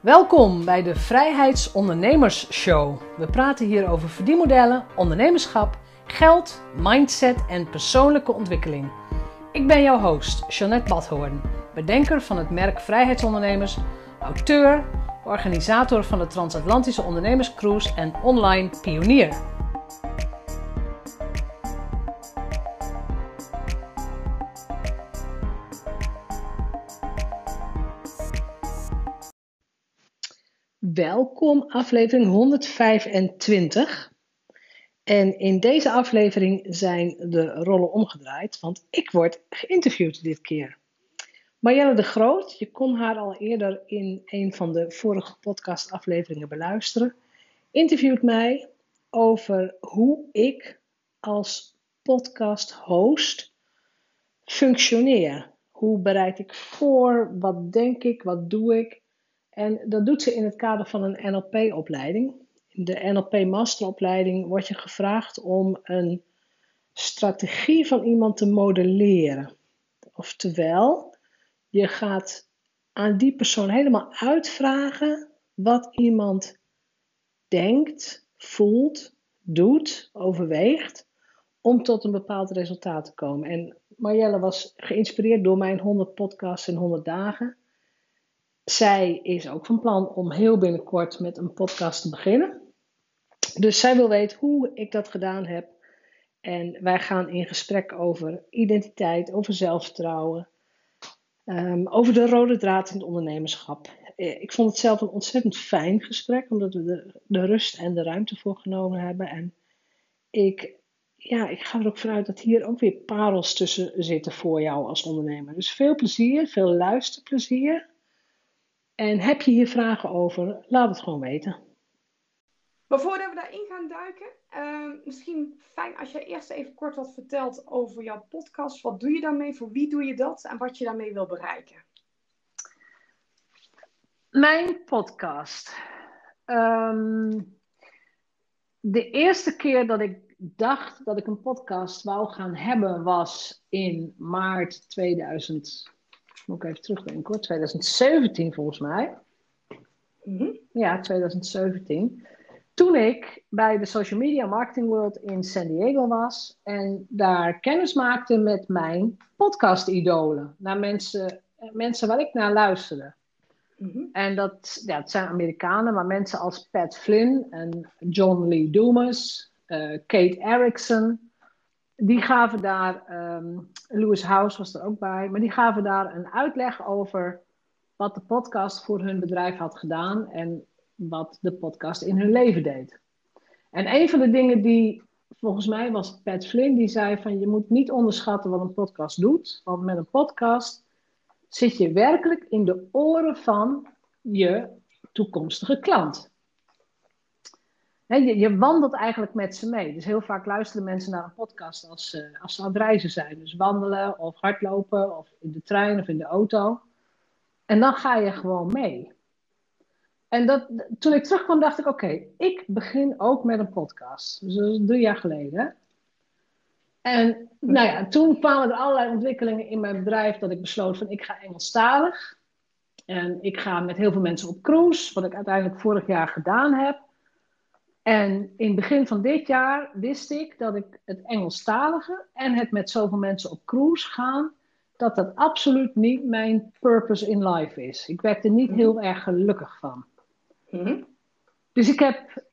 Welkom bij de Vrijheidsondernemers Show. We praten hier over verdienmodellen, ondernemerschap, geld, mindset en persoonlijke ontwikkeling. Ik ben jouw host, Jeanette Badhoorn, bedenker van het merk Vrijheidsondernemers, auteur, organisator van de Transatlantische Ondernemerscruise en online pionier. Welkom, aflevering 125. En in deze aflevering zijn de rollen omgedraaid, want ik word geïnterviewd dit keer. Marjelle de Groot, je kon haar al eerder in een van de vorige podcastafleveringen beluisteren, interviewt mij over hoe ik als podcast-host functioneer. Hoe bereid ik voor? Wat denk ik? Wat doe ik? En dat doet ze in het kader van een NLP-opleiding. In de NLP-masteropleiding wordt je gevraagd om een strategie van iemand te modelleren. Oftewel, je gaat aan die persoon helemaal uitvragen wat iemand denkt, voelt, doet, overweegt om tot een bepaald resultaat te komen. En Marjelle was geïnspireerd door mijn 100 podcasts in 100 dagen zij is ook van plan om heel binnenkort met een podcast te beginnen. Dus zij wil weten hoe ik dat gedaan heb. En wij gaan in gesprek over identiteit, over zelfvertrouwen, um, over de rode draad in het ondernemerschap. Eh, ik vond het zelf een ontzettend fijn gesprek, omdat we de, de rust en de ruimte voor genomen hebben. En ik, ja, ik ga er ook vanuit dat hier ook weer parels tussen zitten voor jou als ondernemer. Dus veel plezier, veel luisterplezier. En heb je hier vragen over, laat het gewoon weten. Maar voordat we daarin gaan duiken, uh, misschien fijn als je eerst even kort wat vertelt over jouw podcast. Wat doe je daarmee? Voor wie doe je dat? En wat je daarmee wil bereiken? Mijn podcast. Ehm, de eerste keer dat ik dacht dat ik een podcast wou gaan hebben was in maart 2000 moet ik even terugdenken hoor, 2017 volgens mij. Mm Ja, 2017. Toen ik bij de Social Media Marketing World in San Diego was en daar kennis maakte met mijn podcast-idolen. Naar mensen, mensen waar ik naar luisterde. Mhm. En dat, ja, het zijn Amerikanen, maar mensen als Pat Flynn en John Lee Dumas, uh, Kate Erickson, die gaven daar, um, Lewis House was er ook bij, maar die gaven daar een uitleg over wat de podcast voor hun bedrijf had gedaan en wat de podcast in hun leven deed. En een van de dingen die, volgens mij was Pat Flynn, die zei van je moet niet onderschatten wat een podcast doet, want met een podcast zit je werkelijk in de oren van je toekomstige klant je, wandelt eigenlijk met ze mee. Dus heel vaak luisteren mensen naar een podcast als, uh, als ze aan het reizen zijn. Dus wandelen of hardlopen of in de trein of in de auto. En dan ga je gewoon mee. En dat, toen ik terugkwam dacht ik, oké, ik begin ook met een podcast. Dus dat is drie jaar geleden. En nou ja, toen kwamen er allerlei ontwikkelingen in mijn bedrijf dat ik besloot van ik ga Engelstalig. En ik ga met heel veel mensen op cruise, wat ik uiteindelijk vorig jaar gedaan heb. En in het begin van dit jaar wist ik dat ik het Engelstalige en het met zoveel mensen op cruise gaan, dat dat absoluut niet mijn purpose in life is. Ik werd er niet mhm. heel erg gelukkig van. Mhm. Dus ik heb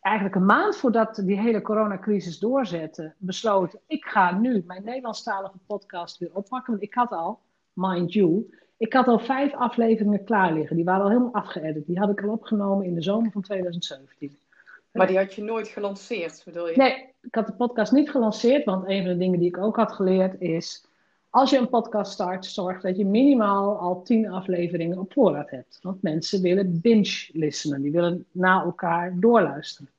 eigenlijk een maand voordat die hele coronacrisis doorzette, besloten: ik ga nu mijn Nederlandstalige podcast weer oppakken. Want ik had al, mind you, ik had al vijf afleveringen klaar liggen. Die waren al helemaal afgeëdit. Die had ik al opgenomen in de zomer van 2017. Maar die had je nooit gelanceerd, bedoel je? Nee, ik had de podcast niet gelanceerd, want een van de dingen die ik ook had geleerd is... Als je een podcast start, zorg dat je minimaal al tien afleveringen op voorraad hebt. Want mensen willen binge-listenen, die willen na elkaar doorluisteren.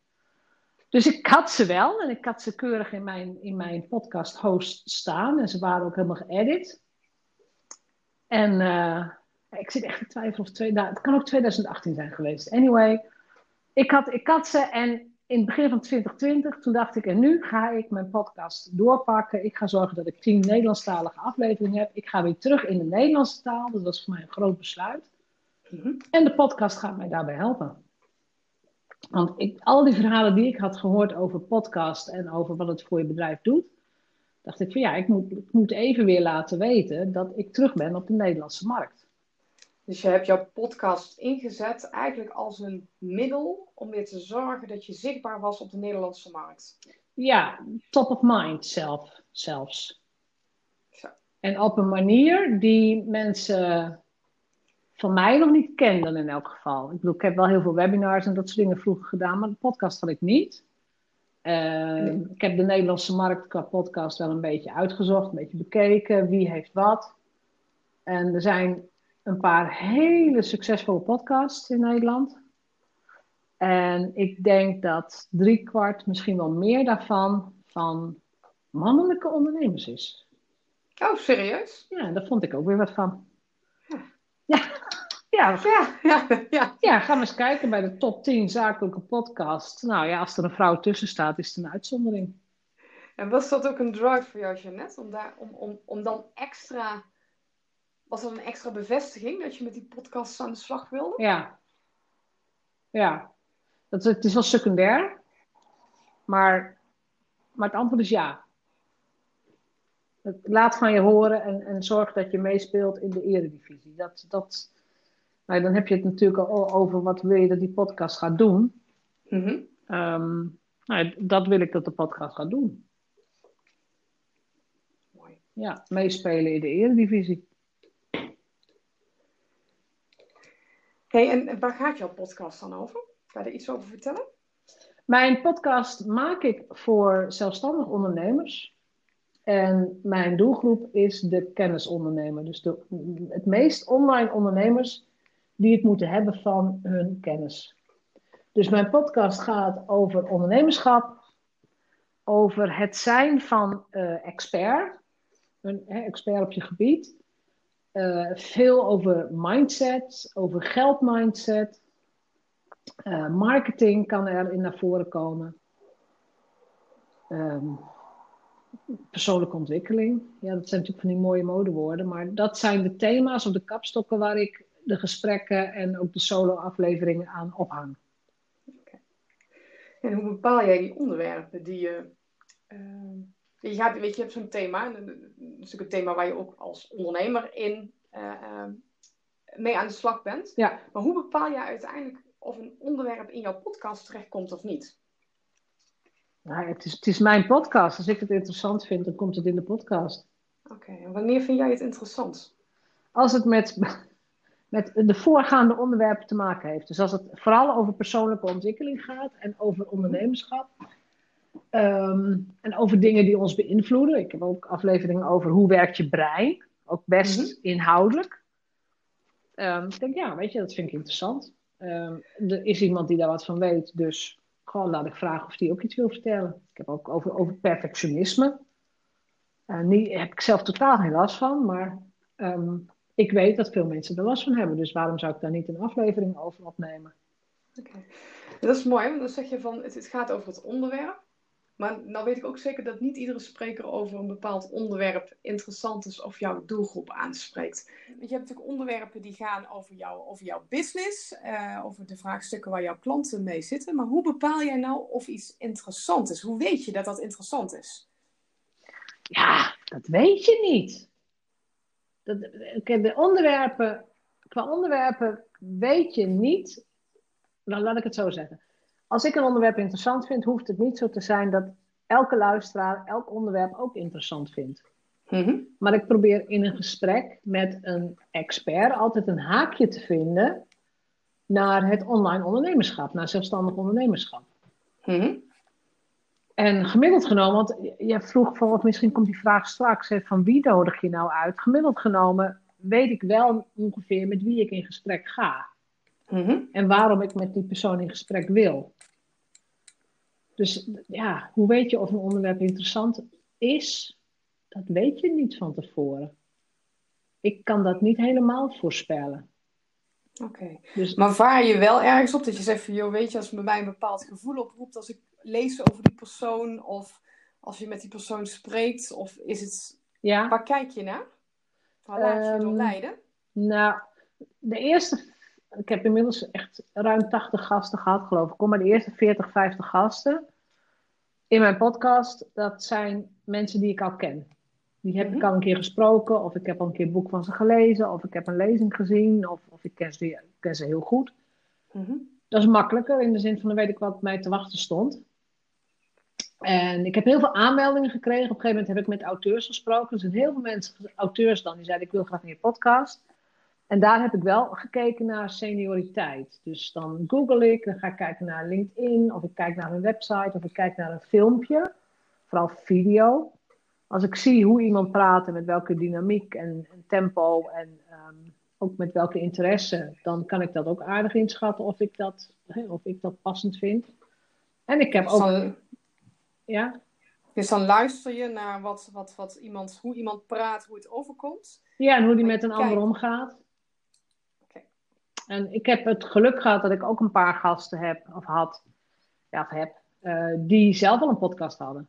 Dus ik had ze wel en ik had ze keurig in mijn, in mijn podcast host staan. En ze waren ook helemaal geëdit. En uh, ik zit echt te twijfelen of twee, nou, het kan ook 2018 zijn geweest. Anyway, ik had, ik had ze en in het begin van 2020, toen dacht ik, en nu ga ik mijn podcast doorpakken. Ik ga zorgen dat ik tien Nederlandstalige afleveringen heb. Ik ga weer terug in de Nederlandse taal. Dat was voor mij een groot besluit. Mhm. En de podcast gaat mij daarbij helpen. Want ik, al die verhalen die ik had gehoord over podcast en over wat het voor je bedrijf doet, dacht ik van ja, ik moet, ik moet even weer laten weten dat ik terug ben op de Nederlandse markt. Dus je hebt jouw podcast ingezet eigenlijk als een middel om weer te zorgen dat je zichtbaar was op de Nederlandse markt. Ja, top of mind zelf, zelfs. Zo. En op een manier die mensen van mij nog niet kenden in elk geval. Ik bedoel, ik heb wel heel veel webinars en dat soort dingen vroeger gedaan, maar de podcast had ik niet. Uh, Ik heb de Nederlandse markt qua podcast wel een beetje uitgezocht, een beetje bekeken, wie heeft wat. En er zijn een paar hele succesvolle podcasts in Nederland. En ik denk dat driekwart, misschien wel meer daarvan, van mannelijke ondernemers is. Oh, serieus? Ja, daar vond ik ook weer wat van. Ja. Ja. Ja, ja, ja, ja. ga maar eens kijken bij de top 10 zakelijke podcast. Nou ja, als er een vrouw tussen staat, is het een uitzondering. En was dat ook een drive voor jou, Jeannette? Om, daar, om, om, om dan extra was dat een extra bevestiging dat je met die podcast aan de slag wilde? Ja. Ja. Dat, het is wel secundair. Maar, maar het antwoord is ja. Laat van je horen en, en zorg dat je meespeelt in de eredivisie. Dat, dat, nou, dan heb je het natuurlijk al over wat wil je dat die podcast gaat doen. Mm nou, dat wil ik dat de podcast gaat doen. Mooi. Ja, meespelen in de eredivisie. Hey, en waar gaat jouw podcast dan over? Ga je er iets over vertellen? Mijn podcast maak ik voor zelfstandig ondernemers. En mijn doelgroep is de kennisondernemer. Dus de, het meest online ondernemers die het moeten hebben van hun kennis. Dus mijn podcast gaat over ondernemerschap, over het zijn van uh, expert, een expert op je gebied, uh, veel over mindset, over geldmindset. Uh, marketing kan erin naar voren komen. Um, persoonlijke ontwikkeling. Ja, dat zijn natuurlijk van die mooie modewoorden. Maar dat zijn de thema's of de kapstokken waar ik de gesprekken en ook de solo-afleveringen aan ophang. En hoe bepaal jij die onderwerpen die je. Uh, je, gaat, weet je, je hebt zo'n thema. Dat is natuurlijk een thema waar je ook als ondernemer in uh, mee aan de slag bent. Ja. Maar hoe bepaal jij uiteindelijk of een onderwerp in jouw podcast terechtkomt of niet? Nou, het, is, het is mijn podcast. Als ik het interessant vind, dan komt het in de podcast. Oké, en wanneer vind jij het interessant? Als het met, met de voorgaande onderwerpen te maken heeft. Dus als het vooral over persoonlijke ontwikkeling gaat en over ondernemerschap. Ehm, en over dingen die ons beïnvloeden. Ik heb ook afleveringen over hoe werkt je brein. Ook best mhm. inhoudelijk. Um, ik denk, ja, weet je, dat vind ik interessant. Ehm, er is iemand die daar wat van weet, dus gewoon laat ik vragen of die ook iets wil vertellen. Ik heb ook over, over perfectionisme. Uh, niet, heb ik zelf totaal geen last van, maar ik weet dat veel mensen er last van hebben. Dus waarom zou ik daar niet een aflevering over opnemen? Oké, dat is mooi, want dan zeg je van het, het gaat over het onderwerp. Maar nou weet ik ook zeker dat niet iedere spreker over een bepaald onderwerp interessant is of jouw doelgroep aanspreekt. Want je hebt natuurlijk onderwerpen die gaan over, jou, over jouw business, uh, over de vraagstukken waar jouw klanten mee zitten. Maar hoe bepaal jij nou of iets interessant is? Hoe weet je dat dat interessant is? Ja, dat weet je niet. Dat, de onderwerpen, qua onderwerpen weet je niet. Nou, laat ik het zo zeggen als ik een onderwerp interessant vind, hoeft het niet zo te zijn dat elke luisteraar elk onderwerp ook interessant vindt. Mhm. Maar ik probeer in een gesprek met een expert altijd een haakje te vinden naar het online ondernemerschap, naar zelfstandig ondernemerschap. Mhm. En gemiddeld genomen, want je vroeg van, misschien komt die vraag straks, van wie nodig je nou uit? Gemiddeld genomen weet ik wel ongeveer met wie ik in gesprek ga. Mhm. En waarom ik met die persoon in gesprek wil. Dus ja, hoe weet je of een onderwerp interessant is? Dat weet je niet van tevoren. Ik kan dat niet helemaal voorspellen. Oké. Dus, maar vaar je wel ergens op dat je zegt van, joh, weet je, als het bij mij een bepaald gevoel oproept, als ik lees over die persoon of als je met die persoon spreekt, of is het, ja. waar kijk je naar? Waar laat je je door ehm, leiden? Nou, de eerste Ik heb inmiddels echt ruim 80 gasten gehad, geloof ik. Kom maar de eerste 40, 50 gasten in mijn podcast. Dat zijn mensen die ik al ken. Die heb ik Mhm. al een keer gesproken, of ik heb al een keer een boek van ze gelezen, of ik heb een lezing gezien, of, of ik ken ze, ken ze heel goed. Mhm. Dat is makkelijker in de zin van dan weet ik wat mij te wachten stond. En ik heb heel veel aanmeldingen gekregen. Op een gegeven moment heb ik met auteurs gesproken. Er zijn heel veel mensen, auteurs dan, die zeiden ik wil graag in je podcast. En daar heb ik wel gekeken naar senioriteit. Dus dan google ik, dan ga ik kijken naar LinkedIn, of ik kijk naar een website, of ik kijk naar een filmpje. Vooral video. Als ik zie hoe iemand praat en met welke dynamiek en, en tempo en ehm, ook met welke interesse, dan kan ik dat ook aardig inschatten of ik dat, hè, of ik dat passend vind. En ik heb Dus ook, dan, ja, dus dan luister je naar wat, wat, wat iemand, hoe iemand praat, hoe het overkomt. ja, en hoe die met een ander omgaat. En ik heb het geluk gehad dat ik ook een paar gasten heb, of had, ja, of heb, eh, die zelf al een podcast hadden.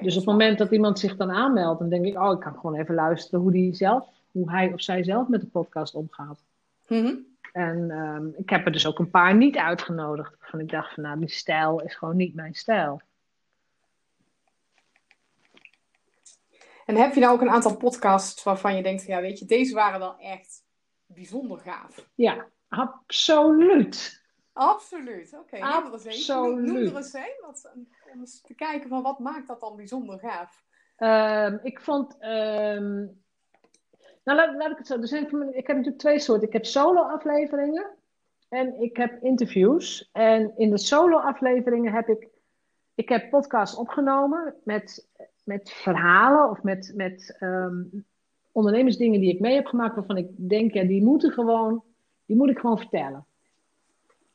Dus op het moment dat iemand zich dan aanmeldt, dan denk ik, oh, ik kan gewoon even luisteren hoe, die zelf, hoe hij of zij zelf met de podcast omgaat. Mhm. En ehm, ik heb er dus ook een paar niet uitgenodigd. Van ik dacht van, nou, die stijl is gewoon niet mijn stijl. En heb je nou ook een aantal podcasts waarvan je denkt, ja, weet je, deze waren wel echt bijzonder gaaf. Ja, absoluut. Absoluut. Oké, noem er eens een. Absoluut. Noem, er eens een. Wat, om eens te kijken van wat maakt dat dan bijzonder gaaf. Ehm, ik vond. ehm, nou, laat, laat ik het zo. Er zijn, ik heb natuurlijk twee soorten. Ik heb solo-afleveringen en ik heb interviews. En in de solo-afleveringen heb ik. Ik heb podcasts opgenomen met, met verhalen of met, met ehm, ondernemersdingen die ik mee heb gemaakt. Waarvan ik denk, ja, die moeten gewoon. Die moet ik gewoon vertellen.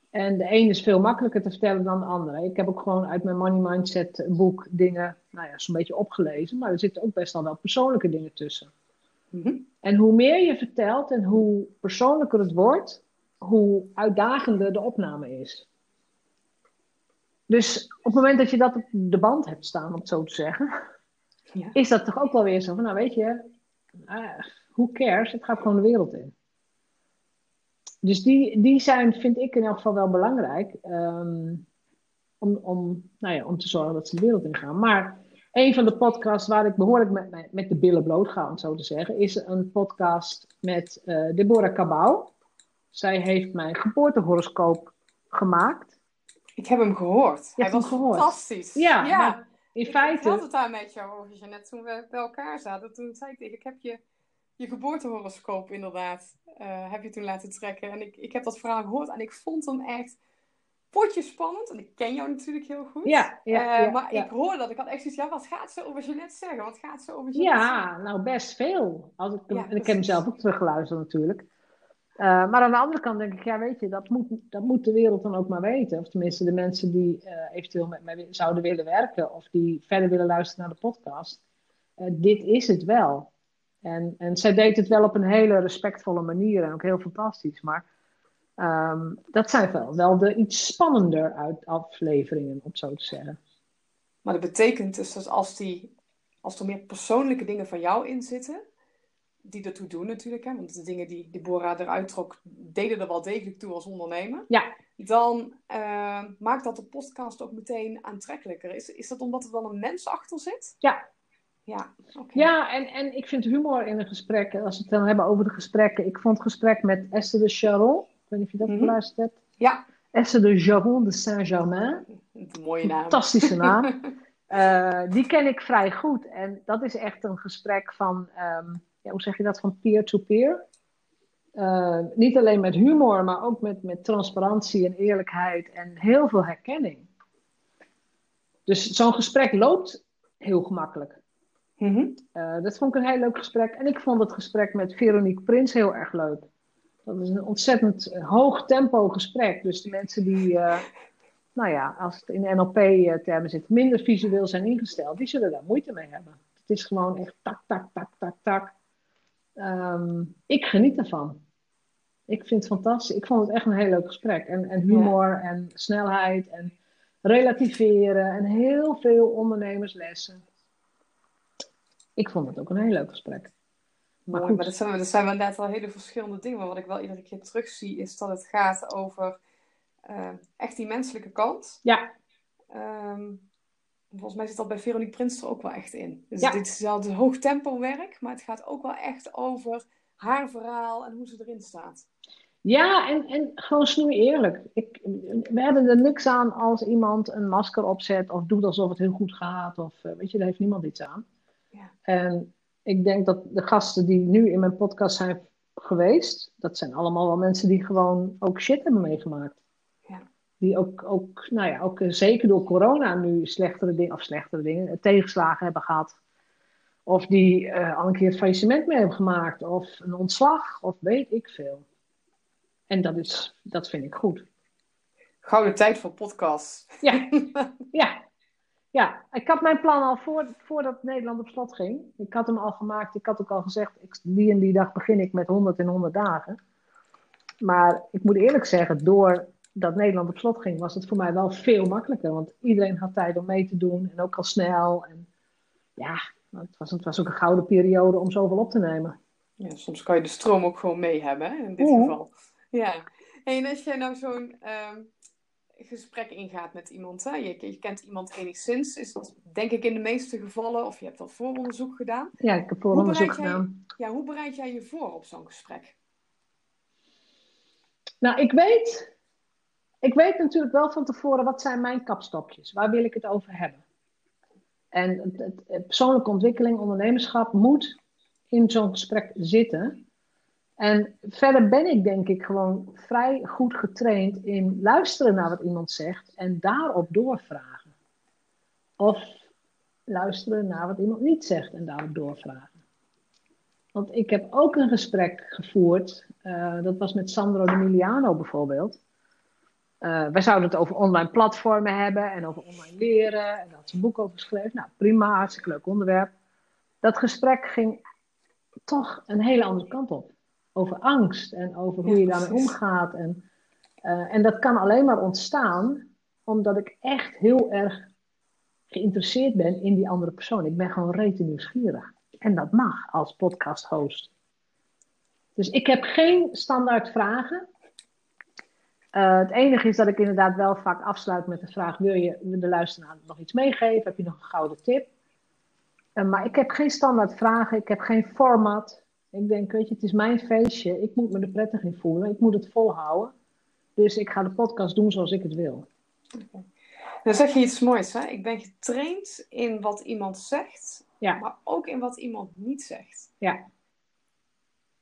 En de een is veel makkelijker te vertellen dan de andere. Ik heb ook gewoon uit mijn Money Mindset boek dingen, nou ja, zo'n beetje opgelezen. Maar er zitten ook best wel wel persoonlijke dingen tussen. Mhm. En hoe meer je vertelt en hoe persoonlijker het wordt, hoe uitdagender de opname is. Dus op het moment dat je dat op de band hebt staan, om het zo te zeggen, Ja. is dat toch ook wel weer zo van, nou weet je, uh, who cares, het gaat gewoon de wereld in. Dus die, die zijn, vind ik in elk geval wel belangrijk. ehm, om, om, nou ja, om te zorgen dat ze de wereld in gaan. Maar een van de podcasts waar ik behoorlijk met, met, de billen bloot ga, om zo te zeggen, is een podcast met eh, Deborah Cabau. Zij heeft mijn geboortehoroscoop gemaakt. Ik heb hem gehoord. Je Hij was gehoord. fantastisch. Ja, ja. maar In Ik, ik had het daar met jou over, Jeannette, toen we bij elkaar zaten. Toen zei ik tegen ik heb je, je geboortehoroscoop inderdaad, eh, heb je toen laten trekken. En ik, ik heb dat verhaal gehoord en ik vond hem echt potje spannend. En ik ken jou natuurlijk heel goed. ja, ja, Eh, ja, maar ja. ik hoorde dat. Ik had echt zoiets, ja, wat gaat ze over Jeannette zeggen? Wat gaat ze over Jeannette zeggen? Ja, nou best veel. Als ik, en ik heb hem precies. zelf ook teruggeluisterd natuurlijk. Eh, maar aan de andere kant denk ik, ja weet je, dat moet, dat moet de wereld dan ook maar weten. Of tenminste de mensen die eh, eventueel met mij zouden willen werken of die verder willen luisteren naar de podcast. Eh, dit is het wel. En, en zij deed het wel op een hele respectvolle manier en ook heel fantastisch. Maar ehm, dat zijn wel, wel de iets spannender uit afleveringen, om zo te zeggen. Maar dat betekent dus dat als, die, als er meer persoonlijke dingen van jou in zitten, die ertoe doen natuurlijk, hè, want de dingen die Deborah eruit trok, deden er wel degelijk toe als ondernemer. Ja. Dan eh, maakt dat de podcast ook meteen aantrekkelijker. Is, is dat omdat er dan een mens achter zit? Ja. Ja. Ja, en, en ik vind humor in een gesprek, als we het dan hebben over de gesprekken. Ik vond het gesprek met Esther de Charon, ik weet niet of je dat Mhm. geluisterd hebt. Ja, Esther de Charon de Saint-Germain, mooie naam. fantastische naam. Eh, die ken ik vrij goed. En dat is echt een gesprek van, ehm, ja, hoe zeg je dat, van peer-to-peer. Eh, niet alleen met humor, maar ook met, met transparantie en eerlijkheid en heel veel herkenning. Dus zo'n gesprek loopt heel gemakkelijk. Mhm. Eh, dat vond ik een heel leuk gesprek. En ik vond het gesprek met Veronique Prins heel erg leuk. Dat is een ontzettend hoog tempo gesprek. Dus de mensen die, eh, nou ja, als het in NLP-termen zit, minder visueel zijn ingesteld, die zullen daar moeite mee hebben. Het is gewoon echt tak, tak, tak, tak, tak. Ehm, ik geniet ervan. Ik vind het fantastisch. Ik vond het echt een heel leuk gesprek. En, en humor en snelheid en relativeren en heel veel ondernemerslessen. Ik vond het ook een heel leuk gesprek. Maar, Mooi, maar dat, zijn, dat zijn wel net al hele verschillende dingen. Maar wat ik wel iedere keer terugzie, is dat het gaat over uh, echt die menselijke kant. Ja. Um, volgens mij zit dat bij Veronique Prins er ook wel echt in. Dus ja. dit is wel het hoog tempo werk, maar het gaat ook wel echt over haar verhaal en hoe ze erin staat. Ja, en, en gewoon snoei eerlijk. Ik, we hebben er niks aan als iemand een masker opzet of doet alsof het heel goed gaat. Of uh, weet je, daar heeft niemand iets aan. Ja. En ik denk dat de gasten die nu in mijn podcast zijn geweest, dat zijn allemaal wel mensen die gewoon ook shit hebben meegemaakt. Die ook, ook, nou ja, ook eh, zeker door corona nu slechtere dingen, of slechtere dingen, tegenslagen hebben gehad. Of die uh, al een keer het faillissement mee hebben gemaakt, of een ontslag, of weet ik veel. En dat, is, dat vind ik goed. Gouden tijd voor podcast. Ja, ja. ja. ik had mijn plan al voor, voordat Nederland op slot ging. Ik had hem al gemaakt. Ik had ook al gezegd, ik, die en die dag begin ik met 100 en 100 dagen. Maar ik moet eerlijk zeggen, doordat Nederland op slot ging, was het voor mij wel veel makkelijker. Want iedereen had tijd om mee te doen en ook al snel. En ja, het was, het was ook een gouden periode om zoveel op te nemen. Ja, soms kan je de stroom ook gewoon mee hebben, hè, in dit geval. Ja, en als jij nou zo'n um, gesprek ingaat met iemand, hè? Je, je, kent iemand enigszins, is dat denk ik in de meeste gevallen, of je hebt dat vooronderzoek gedaan. Ja, ik heb vooronderzoek gedaan. ja, hoe bereid jij je voor op zo'n gesprek? Nou, ik weet, ik weet natuurlijk wel van tevoren wat zijn mijn kapstokjes, waar wil ik het over hebben. En het, persoonlijke ontwikkeling, ondernemerschap moet in zo'n gesprek zitten. En verder ben ik denk ik gewoon vrij goed getraind in luisteren naar wat iemand zegt en daarop doorvragen. Of luisteren naar wat iemand niet zegt en daarop doorvragen. Want ik heb ook een gesprek gevoerd, uh, dat was met Sandro de Miliano bijvoorbeeld. Uh, wij zouden het over online platformen hebben en over online leren. En daar had ze een boek over geschreven. Nou, prima, hartstikke leuk onderwerp. Dat gesprek ging toch een hele andere kant op over angst en over hoe je daarmee omgaat. En, uh, en dat kan alleen maar ontstaan omdat ik echt heel erg geïnteresseerd ben in die andere persoon. Ik ben gewoon rete nieuwsgierig. En dat mag als podcast host. Dus ik heb geen standaard vragen. Uh, het enige is dat ik inderdaad wel vaak afsluit met de vraag: wil je de luisteraar nog iets meegeven? Heb je nog een gouden tip? Uh, maar ik heb geen standaard vragen, ik heb geen format. Ik denk, weet je, het is mijn feestje. Ik moet me er prettig in voelen. Ik moet het volhouden. Dus ik ga de podcast doen zoals ik het wil. Dan zeg je iets moois, hè? Ik ben getraind in wat iemand zegt, ja. maar ook in wat iemand niet zegt. Ja.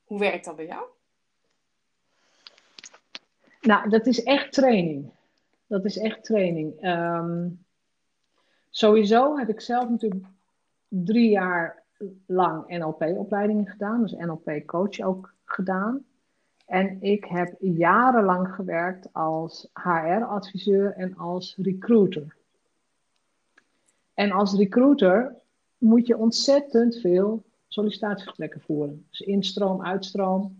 Hoe werkt dat bij jou? Nou, dat is echt training. Dat is echt training. Ehm, sowieso heb ik zelf natuurlijk drie jaar lang NLP-opleidingen gedaan, dus NLP-coach ook gedaan. En ik heb jarenlang gewerkt als HR-adviseur en als recruiter. En als recruiter moet je ontzettend veel sollicitatiegesprekken voeren. Dus instroom, uitstroom.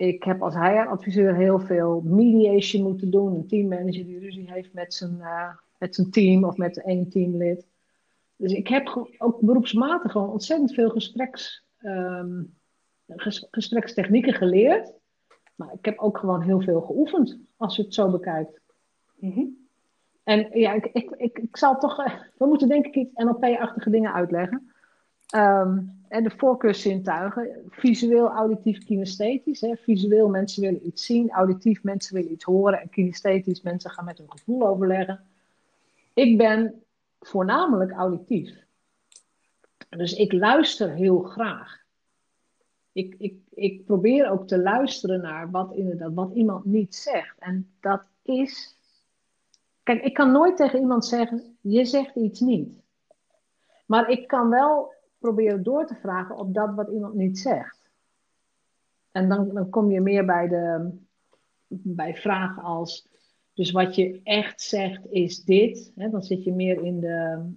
Ik heb als HR-adviseur heel veel mediation moeten doen. Een teammanager die ruzie heeft met zijn, uh, met zijn team of met één teamlid. Dus ik heb ook beroepsmatig gewoon ontzettend veel gespreks, um, gesprekstechnieken geleerd. Maar ik heb ook gewoon heel veel geoefend, als je het zo bekijkt. Mhm. En ja, ik, ik, ik, ik zal toch. Eh, we moeten denk ik iets NLP-achtige dingen uitleggen. Um, en de voorkeurszintuigen. Visueel, auditief, kinesthetisch. Hè. Visueel, mensen willen iets zien. Auditief, mensen willen iets horen. En kinesthetisch, mensen gaan met hun gevoel overleggen. Ik ben voornamelijk auditief. Dus ik luister heel graag. Ik, ik, ik probeer ook te luisteren naar wat, inderdaad, wat iemand niet zegt. En dat is. Kijk, ik kan nooit tegen iemand zeggen: je zegt iets niet. Maar ik kan wel proberen door te vragen op dat wat iemand niet zegt. En dan, dan kom je meer bij, de, bij vragen als: dus wat je echt zegt is dit. Hè, dan zit je meer in de,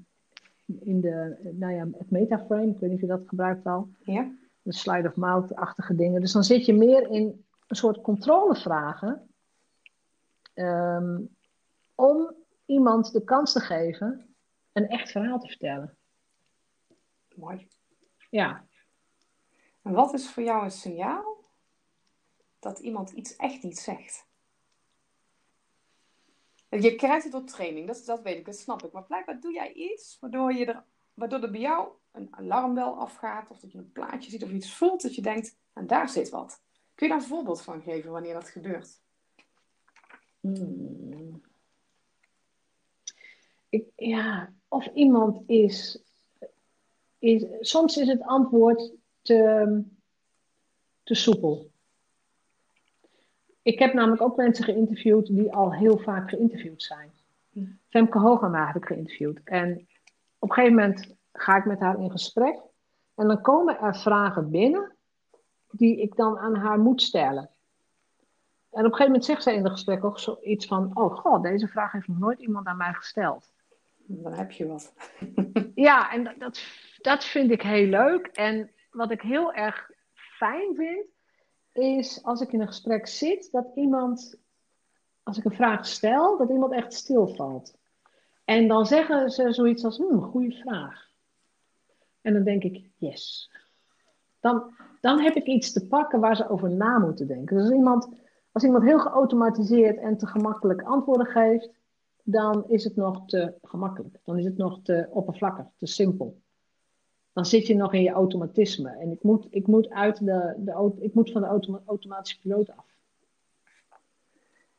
in de nou ja, het metaframe. Ik weet niet of je dat gebruikt al. Ja. De slide of mouth-achtige dingen. Dus dan zit je meer in een soort controlevragen. Um, om iemand de kans te geven een echt verhaal te vertellen. Mooi. Ja. En wat is voor jou een signaal dat iemand iets echt niet zegt? Je krijgt het door training, dat, dat weet ik, dat snap ik. Maar blijkbaar doe jij iets waardoor, je er, waardoor er bij jou een alarmbel afgaat, of dat je een plaatje ziet of iets voelt, dat je denkt, en daar zit wat. Kun je daar een voorbeeld van geven wanneer dat gebeurt? Hmm. Ik, ja, of iemand is, is. Soms is het antwoord te, te soepel. Ik heb namelijk ook mensen geïnterviewd die al heel vaak geïnterviewd zijn. Femke Hogema heb ik geïnterviewd. En op een gegeven moment ga ik met haar in gesprek. En dan komen er vragen binnen die ik dan aan haar moet stellen. En op een gegeven moment zegt zij in het gesprek ook zoiets van: Oh god, deze vraag heeft nog nooit iemand aan mij gesteld. Dan heb je wat. ja, en dat, dat vind ik heel leuk. En wat ik heel erg fijn vind, is als ik in een gesprek zit, dat iemand, als ik een vraag stel, dat iemand echt stilvalt. En dan zeggen ze zoiets als: Hmm, goede vraag. En dan denk ik: Yes. Dan, dan heb ik iets te pakken waar ze over na moeten denken. Dus als iemand, als iemand heel geautomatiseerd en te gemakkelijk antwoorden geeft, dan is het nog te gemakkelijk. Dan is het nog te oppervlakkig, te simpel. Dan zit je nog in je automatisme. En ik moet, ik moet, uit de, de, ik moet van de automatische piloot af.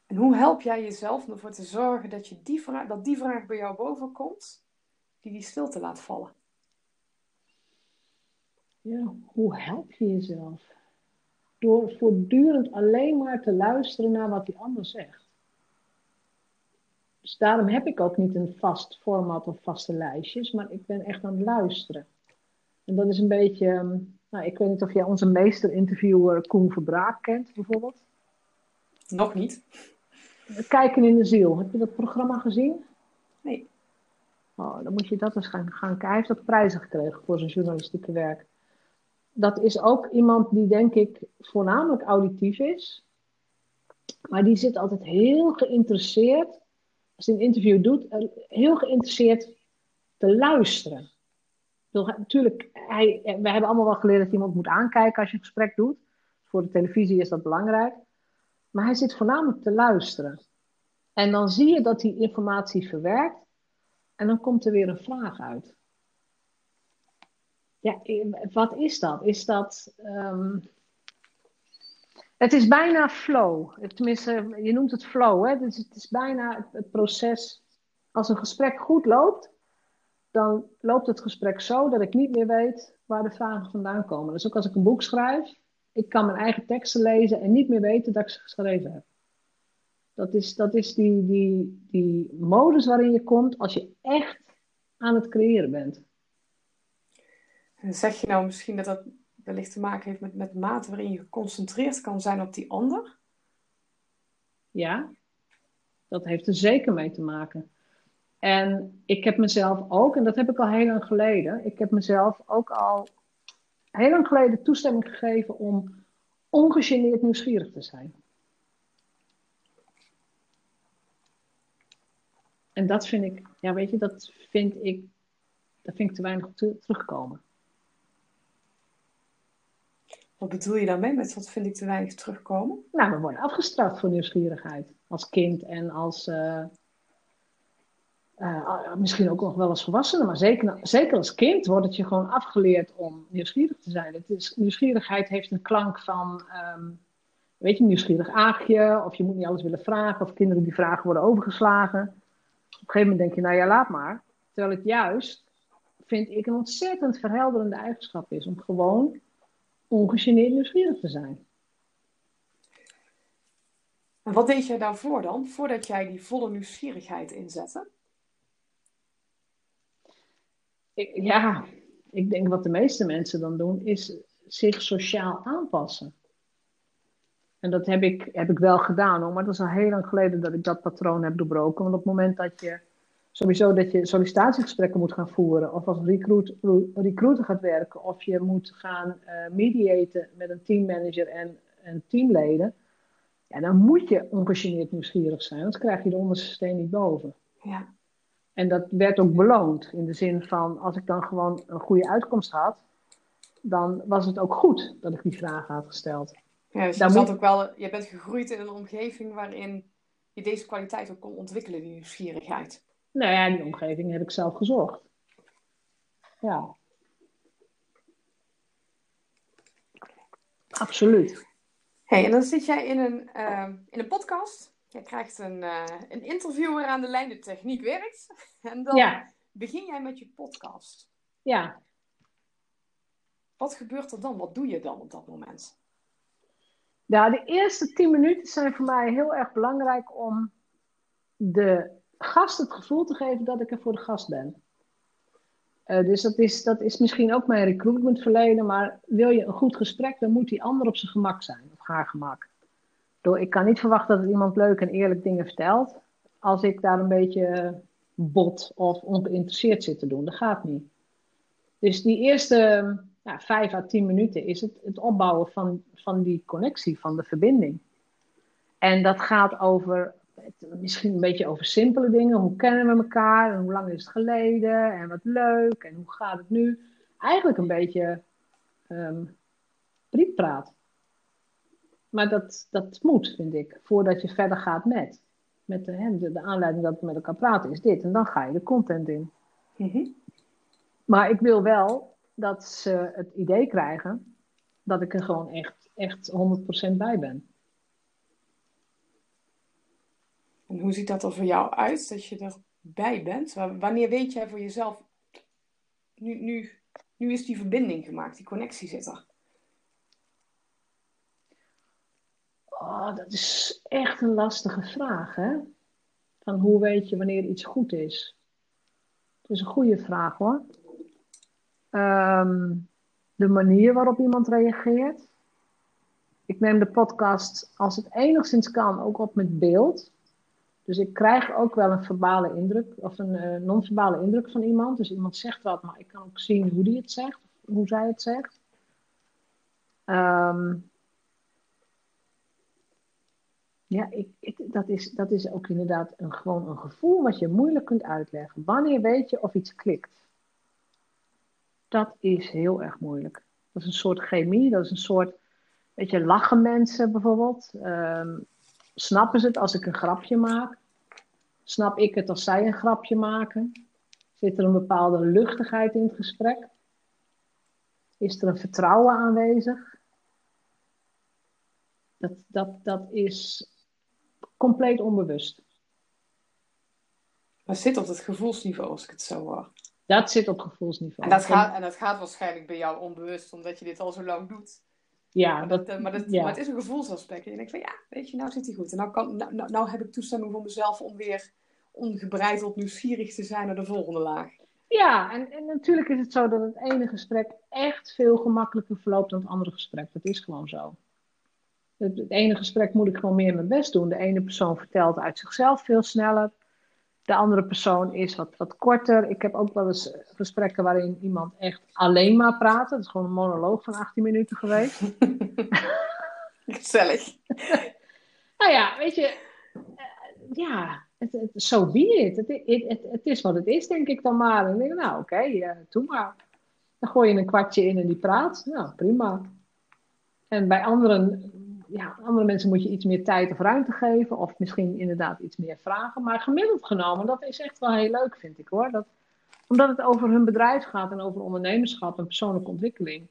En hoe help jij jezelf ervoor te zorgen dat, je die vraag, dat die vraag bij jou bovenkomt, die die stilte laat vallen? Ja, hoe help je jezelf? Door voortdurend alleen maar te luisteren naar wat die ander zegt. Dus daarom heb ik ook niet een vast format of vaste lijstjes, maar ik ben echt aan het luisteren. En dat is een beetje, ehm, nou, ik weet niet of jij onze meester-interviewer Koen Verbraak kent, bijvoorbeeld. Nog niet. Kijken in de ziel. Heb je dat programma gezien? Nee. Oh, dan moet je dat eens gaan, gaan kijken. Hij heeft dat prijzen gekregen voor zijn journalistieke werk dat is ook iemand die denk ik voornamelijk auditief is. Maar die zit altijd heel geïnteresseerd, als hij een interview doet, eh, heel geïnteresseerd te luisteren. Natuurlijk, hij, wij hebben allemaal wel geleerd dat iemand moet aankijken als je een gesprek doet. Voor de televisie is dat belangrijk. Maar hij zit voornamelijk te luisteren. En dan zie je dat hij informatie verwerkt. En dan komt er weer een vraag uit. Ja, wat is dat? Is dat. Um... Het is bijna flow. Tenminste, je noemt het flow. Hè? Dus het is bijna het proces. Als een gesprek goed loopt, dan loopt het gesprek zo dat ik niet meer weet waar de vragen vandaan komen. Dus ook als ik een boek schrijf, ik kan mijn eigen teksten lezen en niet meer weten dat ik ze geschreven heb. Dat is, dat is die, die, die modus waarin je komt als je echt aan het creëren bent. En zeg je nou misschien dat dat wellicht te maken heeft met, met mate waarin je geconcentreerd kan zijn op die ander? Ja, dat heeft er zeker mee te maken. En ik heb mezelf ook, en dat heb ik al heel lang geleden, ik heb mezelf ook al heel lang geleden toestemming gegeven om ongegeneerd nieuwsgierig te zijn. En dat vind ik, ja weet je, dat vind ik, dat vind ik te weinig terugkomen. Wat bedoel je daarmee met wat vind ik te weinig terugkomen? Nou, we worden afgestraft voor nieuwsgierigheid. Als kind en als. Uh, uh, misschien ook nog wel als volwassene, maar zeker, zeker als kind wordt het je gewoon afgeleerd om nieuwsgierig te zijn. Het is, nieuwsgierigheid heeft een klank van. Um, weet je, nieuwsgierig aagje, of je moet niet alles willen vragen, of kinderen die vragen worden overgeslagen. Op een gegeven moment denk je, nou ja, laat maar. Terwijl het juist, vind ik, een ontzettend verhelderende eigenschap is om gewoon ongegeneerd nieuwsgierig te zijn. En wat deed jij daarvoor dan, voordat jij die volle nieuwsgierigheid inzette? Ik, ja, ik denk wat de meeste mensen dan doen, is zich sociaal aanpassen. En dat heb ik, heb ik wel gedaan hoor, maar dat is al heel lang geleden dat ik dat patroon heb doorbroken. Want op het moment dat je sowieso dat je sollicitatiegesprekken moet gaan voeren, of als recruit, recruiter gaat werken, of je moet gaan uh, mediaten met een teammanager en, en teamleden, ja, dan moet je ongegeneerd nieuwsgierig zijn, anders krijg je de onderste steen niet boven. Ja. En dat werd ook beloond, in de zin van, als ik dan gewoon een goede uitkomst had, dan was het ook goed dat ik die vragen had gesteld. Ja, dus je, zat ook wel, je bent gegroeid in een omgeving waarin je deze kwaliteit ook kon ontwikkelen, die nieuwsgierigheid. Nou ja, die omgeving heb ik zelf gezorgd. Ja. Absoluut. Hey, en dan zit jij in een, uh, in een podcast. Je krijgt een, uh, een interviewer aan de lijn, de techniek werkt. En dan begin jij met je podcast. Ja. Wat gebeurt er dan? Wat doe je dan op dat moment? Ja, de eerste tien minuten zijn voor mij heel erg belangrijk om de gast het gevoel te geven dat ik er voor de gast ben. Uh, dus dat is, dat is misschien ook mijn recruitment verleden, maar wil je een goed gesprek, dan moet die ander op zijn gemak zijn, op haar gemak. Door, ik kan niet verwachten dat iemand leuk en eerlijk dingen vertelt, als ik daar een beetje bot of ongeïnteresseerd zit te doen. Dat gaat niet. Dus die eerste ja, vijf à tien minuten is het, het opbouwen van, van die connectie, van de verbinding. En dat gaat over, misschien een beetje over simpele dingen. Hoe kennen we elkaar en hoe lang is het geleden en wat leuk en hoe gaat het nu? Eigenlijk een beetje um, briefpraat. Maar dat, dat moet, vind ik, voordat je verder gaat met. met de, de, de aanleiding dat we met elkaar praten is dit. En dan ga je de content in. Mhm. Maar ik wil wel dat ze het idee krijgen dat ik er gewoon echt, echt 100% bij ben. Hoe ziet dat er voor jou uit, dat je erbij bent? Wanneer weet jij voor jezelf, nu, nu, nu is die verbinding gemaakt, die connectie zit er? Oh, dat is echt een lastige vraag, hè? Van hoe weet je wanneer iets goed is? Dat is een goede vraag, hoor. Ehm, de manier waarop iemand reageert. Ik neem de podcast, als het enigszins kan, ook op met beeld. Dus ik krijg ook wel een verbale indruk, of een uh, non-verbale indruk van iemand. Dus iemand zegt wat, maar ik kan ook zien hoe die het zegt, hoe zij het zegt. Um, ja, ik, dat, is, dat is ook inderdaad een, gewoon een gevoel wat je moeilijk kunt uitleggen. Wanneer weet je of iets klikt? Dat is heel erg moeilijk. Dat is een soort chemie, dat is een soort, weet je, lachen mensen bijvoorbeeld. Um, snappen ze het als ik een grapje maak? Snap ik het als zij een grapje maken? Zit er een bepaalde luchtigheid in het gesprek? Is er een vertrouwen aanwezig? Dat, dat, dat is compleet onbewust. Maar zit op het gevoelsniveau, als ik het zo hoor. Dat zit op gevoelsniveau. En dat, gaat, en dat gaat waarschijnlijk bij jou onbewust, omdat je dit al zo lang doet. Ja, maar, dat, maar, dat, maar het is een gevoelsaspect. En je denkt van ja, weet je, nou zit hij goed. En nou, kan, nou, nou, nou heb ik toestemming voor mezelf om weer ongebreideld nieuwsgierig te zijn naar de volgende laag. Ja, en, en natuurlijk is het zo dat het ene gesprek echt veel gemakkelijker verloopt dan het andere gesprek. Dat is gewoon zo. Het, het ene gesprek moet ik gewoon meer mijn best doen. De ene persoon vertelt uit zichzelf veel sneller. De andere persoon is wat, wat korter. Ik heb ook wel eens gesprekken waarin iemand echt alleen maar praat. Het is gewoon een monoloog van 18 minuten geweest. Gezellig. nou ja, weet je, uh, ja, zo so be it. Het, het, het, is wat het is, denk ik dan maar. En ik denk, nou oké, okay, uh, doe maar. Dan gooi je een kwartje in en die praat. Nou, prima. En bij anderen ja, andere mensen moet je iets meer tijd of ruimte geven. Of misschien inderdaad iets meer vragen. Maar gemiddeld genomen, dat is echt wel heel leuk, vind ik hoor. Dat, omdat het over hun bedrijf gaat en over ondernemerschap en persoonlijke ontwikkeling.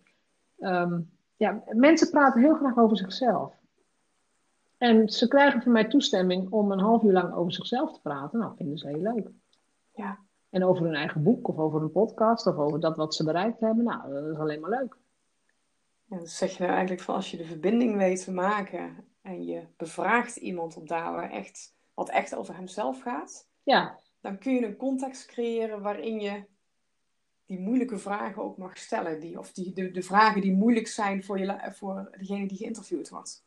Um, ja, mensen praten heel graag over zichzelf. En ze krijgen van mij toestemming om een half uur lang over zichzelf te praten. Nou, vinden ze heel leuk. Ja. En over hun eigen boek of over een podcast of over dat wat ze bereikt hebben. Nou, dat is alleen maar leuk. En dan zeg je nou eigenlijk van als je de verbinding weet te maken en je bevraagt iemand op daar waar echt, wat echt over hemzelf gaat, ja. dan kun je een context creëren waarin je die moeilijke vragen ook mag stellen. Die, of die, de, de vragen die moeilijk zijn voor, je, voor degene die geïnterviewd wordt.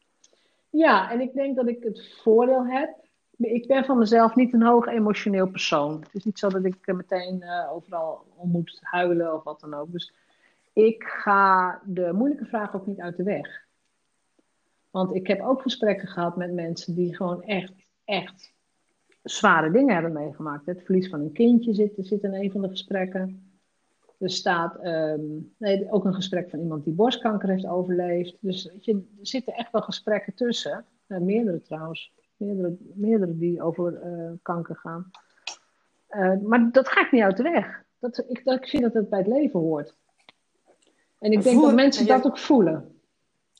Ja, en ik denk dat ik het voordeel heb. Ik ben van mezelf niet een hoog emotioneel persoon. Het is niet zo dat ik meteen uh, overal om moet huilen of wat dan ook. Dus ik ga de moeilijke vragen ook niet uit de weg. Want ik heb ook gesprekken gehad met mensen die gewoon echt, echt zware dingen hebben meegemaakt. Het verlies van een kindje zit, zit in een van de gesprekken. Er staat ehm, nee, ook een gesprek van iemand die borstkanker heeft overleefd. Dus je, er zitten echt wel gesprekken tussen. Uh, meerdere trouwens. Meerdere, meerdere die over uh, kanker gaan. Uh, maar dat ga ik niet uit de weg. Dat, ik, dat, ik vind dat het bij het leven hoort. En ik denk dat mensen dat ook voelen.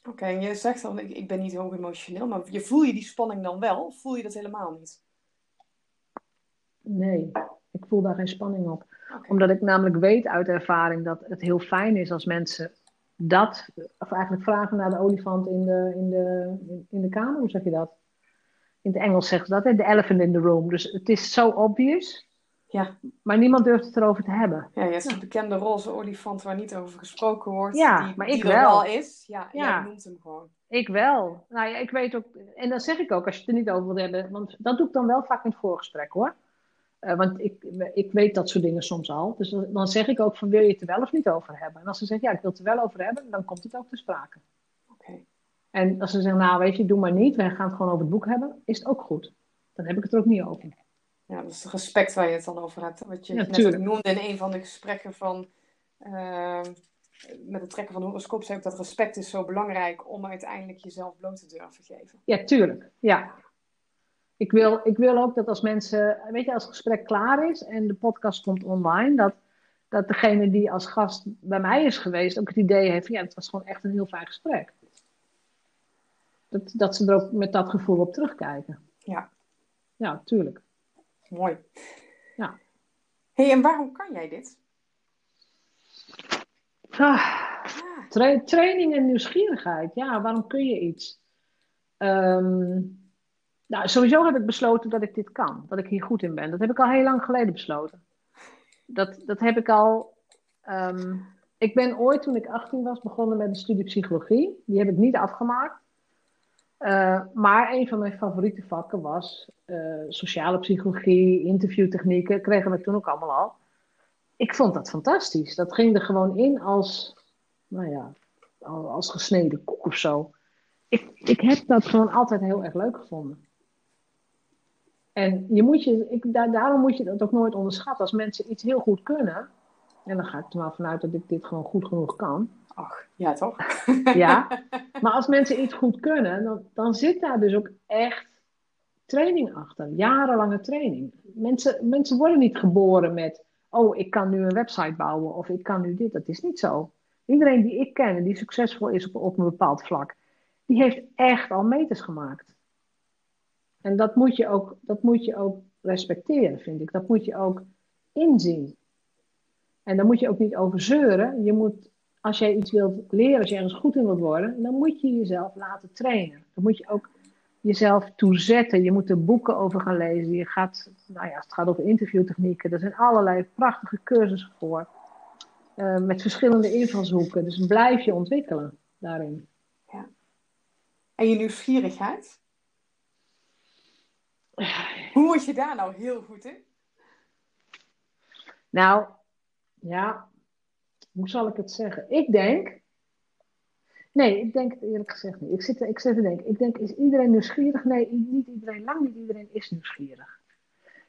Oké, en je zegt dan, ik, ik ben niet hoog emotioneel, maar je voel je die spanning dan wel? Voel je dat helemaal niet? Nee, ik voel daar geen spanning op. Omdat ik namelijk weet uit ervaring dat het heel fijn is als mensen dat, of eigenlijk vragen naar de olifant in de, in de, in de kamer, hoe zeg je dat? In het Engels zeggen ze dat, de elephant in the room. Dus het is zo obvious, ja. maar niemand durft het erover te hebben. Ja, je hebt ja. bekende roze olifant waar niet over gesproken wordt. Ja, die, maar ik die wel. Er is. Ja, ja. jij noemt hem gewoon. Ik wel. Nou ja, ik weet ook, en dan zeg ik ook als je het er niet over wilt hebben, want dat doe ik dan wel vaak in het voorgesprek hoor. Uh, want ik, ik weet dat soort dingen soms al. Dus dan zeg ik ook van wil je het er wel of niet over hebben? En als ze zeggen ja, ik wil het er wel over hebben, dan komt het ook te sprake. Oké. En als ze zeggen nou weet je, doe maar niet, wij gaan het gewoon over het boek hebben, is het ook goed. Dan heb ik het er ook niet over. Ja, dat is het respect waar je het dan over hebt. Wat je ja, net noemde in een van de gesprekken van... Uh, met het trekken van de horoscoop zei ik dat respect is zo belangrijk om uiteindelijk jezelf bloot te durven geven. Ja, tuurlijk. Ja, ik wil, ik wil ook dat als mensen, weet je, als het gesprek klaar is en de podcast komt online, dat, dat degene die als gast bij mij is geweest ook het idee heeft: ja, het was gewoon echt een heel fijn gesprek. Dat, dat ze er ook met dat gevoel op terugkijken. Ja. Ja, tuurlijk. Mooi. Ja. hey, en waarom kan jij dit? Ah, tra training en nieuwsgierigheid. Ja, waarom kun je iets? Um, nou, sowieso heb ik besloten dat ik dit kan. Dat ik hier goed in ben. Dat heb ik al heel lang geleden besloten. Dat, dat heb ik al. Um, ik ben ooit, toen ik 18 was, begonnen met een studie psychologie. Die heb ik niet afgemaakt. Uh, maar een van mijn favoriete vakken was sociale psychologie, interviewtechnieken. Kregen we toen ook allemaal al. Ik vond dat fantastisch. Dat ging er gewoon in als, nou ja, als gesneden koek of zo. Ik, ik heb dat gewoon altijd heel erg leuk gevonden. En je moet je, ik, daar, daarom moet je dat ook nooit onderschatten. Als mensen iets heel goed kunnen, en dan ga ik er maar vanuit dat ik dit gewoon goed genoeg kan. Ach, ja toch? ja, maar als mensen iets goed kunnen, dan, dan zit daar dus ook echt training achter. Jarenlange training. Mensen, mensen worden niet geboren met, oh, ik kan nu een website bouwen of ik kan nu dit. Dat is niet zo. Iedereen die ik ken en die succesvol is op, op een bepaald vlak, die heeft echt al meters gemaakt. En dat moet, je ook, dat moet je ook respecteren, vind ik. Dat moet je ook inzien. En daar moet je ook niet over zeuren. Je moet, als jij iets wilt leren, als je ergens goed in wilt worden, dan moet je jezelf laten trainen. Dan moet je ook jezelf toezetten. Je moet er boeken over gaan lezen. Je gaat, nou ja, het gaat over interviewtechnieken. Er zijn allerlei prachtige cursussen voor. Uh, met verschillende invalshoeken. Dus blijf je ontwikkelen daarin. Ja. En je nieuwsgierigheid? Hoe word je daar nou heel goed in? Nou, ja, hoe zal ik het zeggen? Ik denk. Nee, ik denk het eerlijk gezegd niet. Ik zit, ik zit te denken. Ik denk, is iedereen nieuwsgierig? Nee, niet iedereen. Lang niet iedereen is nieuwsgierig.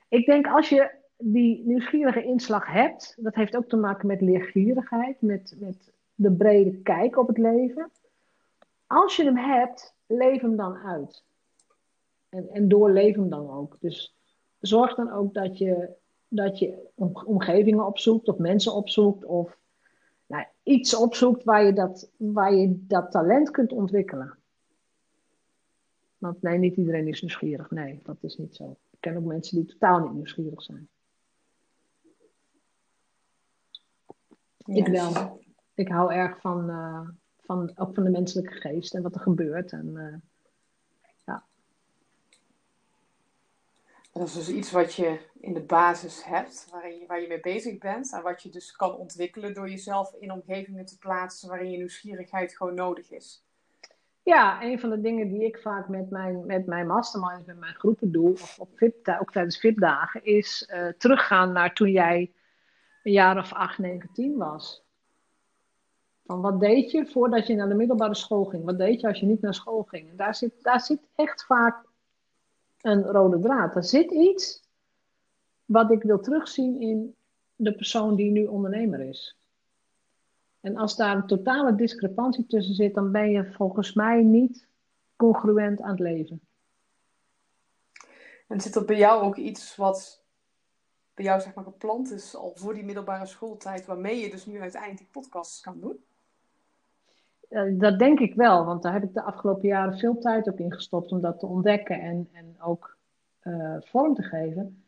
Ik denk als je die nieuwsgierige inslag hebt, dat heeft ook te maken met leergierigheid, met, met de brede kijk op het leven. Als je hem hebt, leef hem dan uit. En, en doorleef hem dan ook. Dus zorg dan ook dat je, dat je omgevingen opzoekt of mensen opzoekt of iets opzoekt waar je, dat, waar je dat talent kunt ontwikkelen. Want nee, niet iedereen is nieuwsgierig. Nee, dat is niet zo. Ik ken ook mensen die totaal niet nieuwsgierig zijn. Ik wel. Ik hou erg van, uh, van, ook van de menselijke geest en wat er gebeurt. En, uh, dat is dus iets wat je in de basis hebt, waar je, waar je mee bezig bent. En wat je dus kan ontwikkelen door jezelf in omgevingen te plaatsen waarin je nieuwsgierigheid gewoon nodig is. Ja, een van de dingen die ik vaak met mijn, met mijn masterminds, met mijn groepen doe, of op VIP, ook tijdens VIP-dagen, is uh, teruggaan naar toen jij een jaar of acht, negen, tien was. Van wat deed je voordat je naar de middelbare school ging? Wat deed je als je niet naar school ging? daar zit, daar zit echt vaak een rode draad. Er zit iets wat ik wil terugzien in, de persoon die nu ondernemer is. En als daar een totale discrepantie tussen zit, dan ben je volgens mij niet congruent aan het leven. En zit er bij jou ook iets wat bij jou zeg maar gepland is al voor die middelbare schooltijd, waarmee je dus nu uiteindelijk die podcasts kan doen? Uh, dat denk ik wel, want daar heb ik de afgelopen jaren veel tijd op ingestopt om dat te ontdekken en, en ook uh, vorm te geven.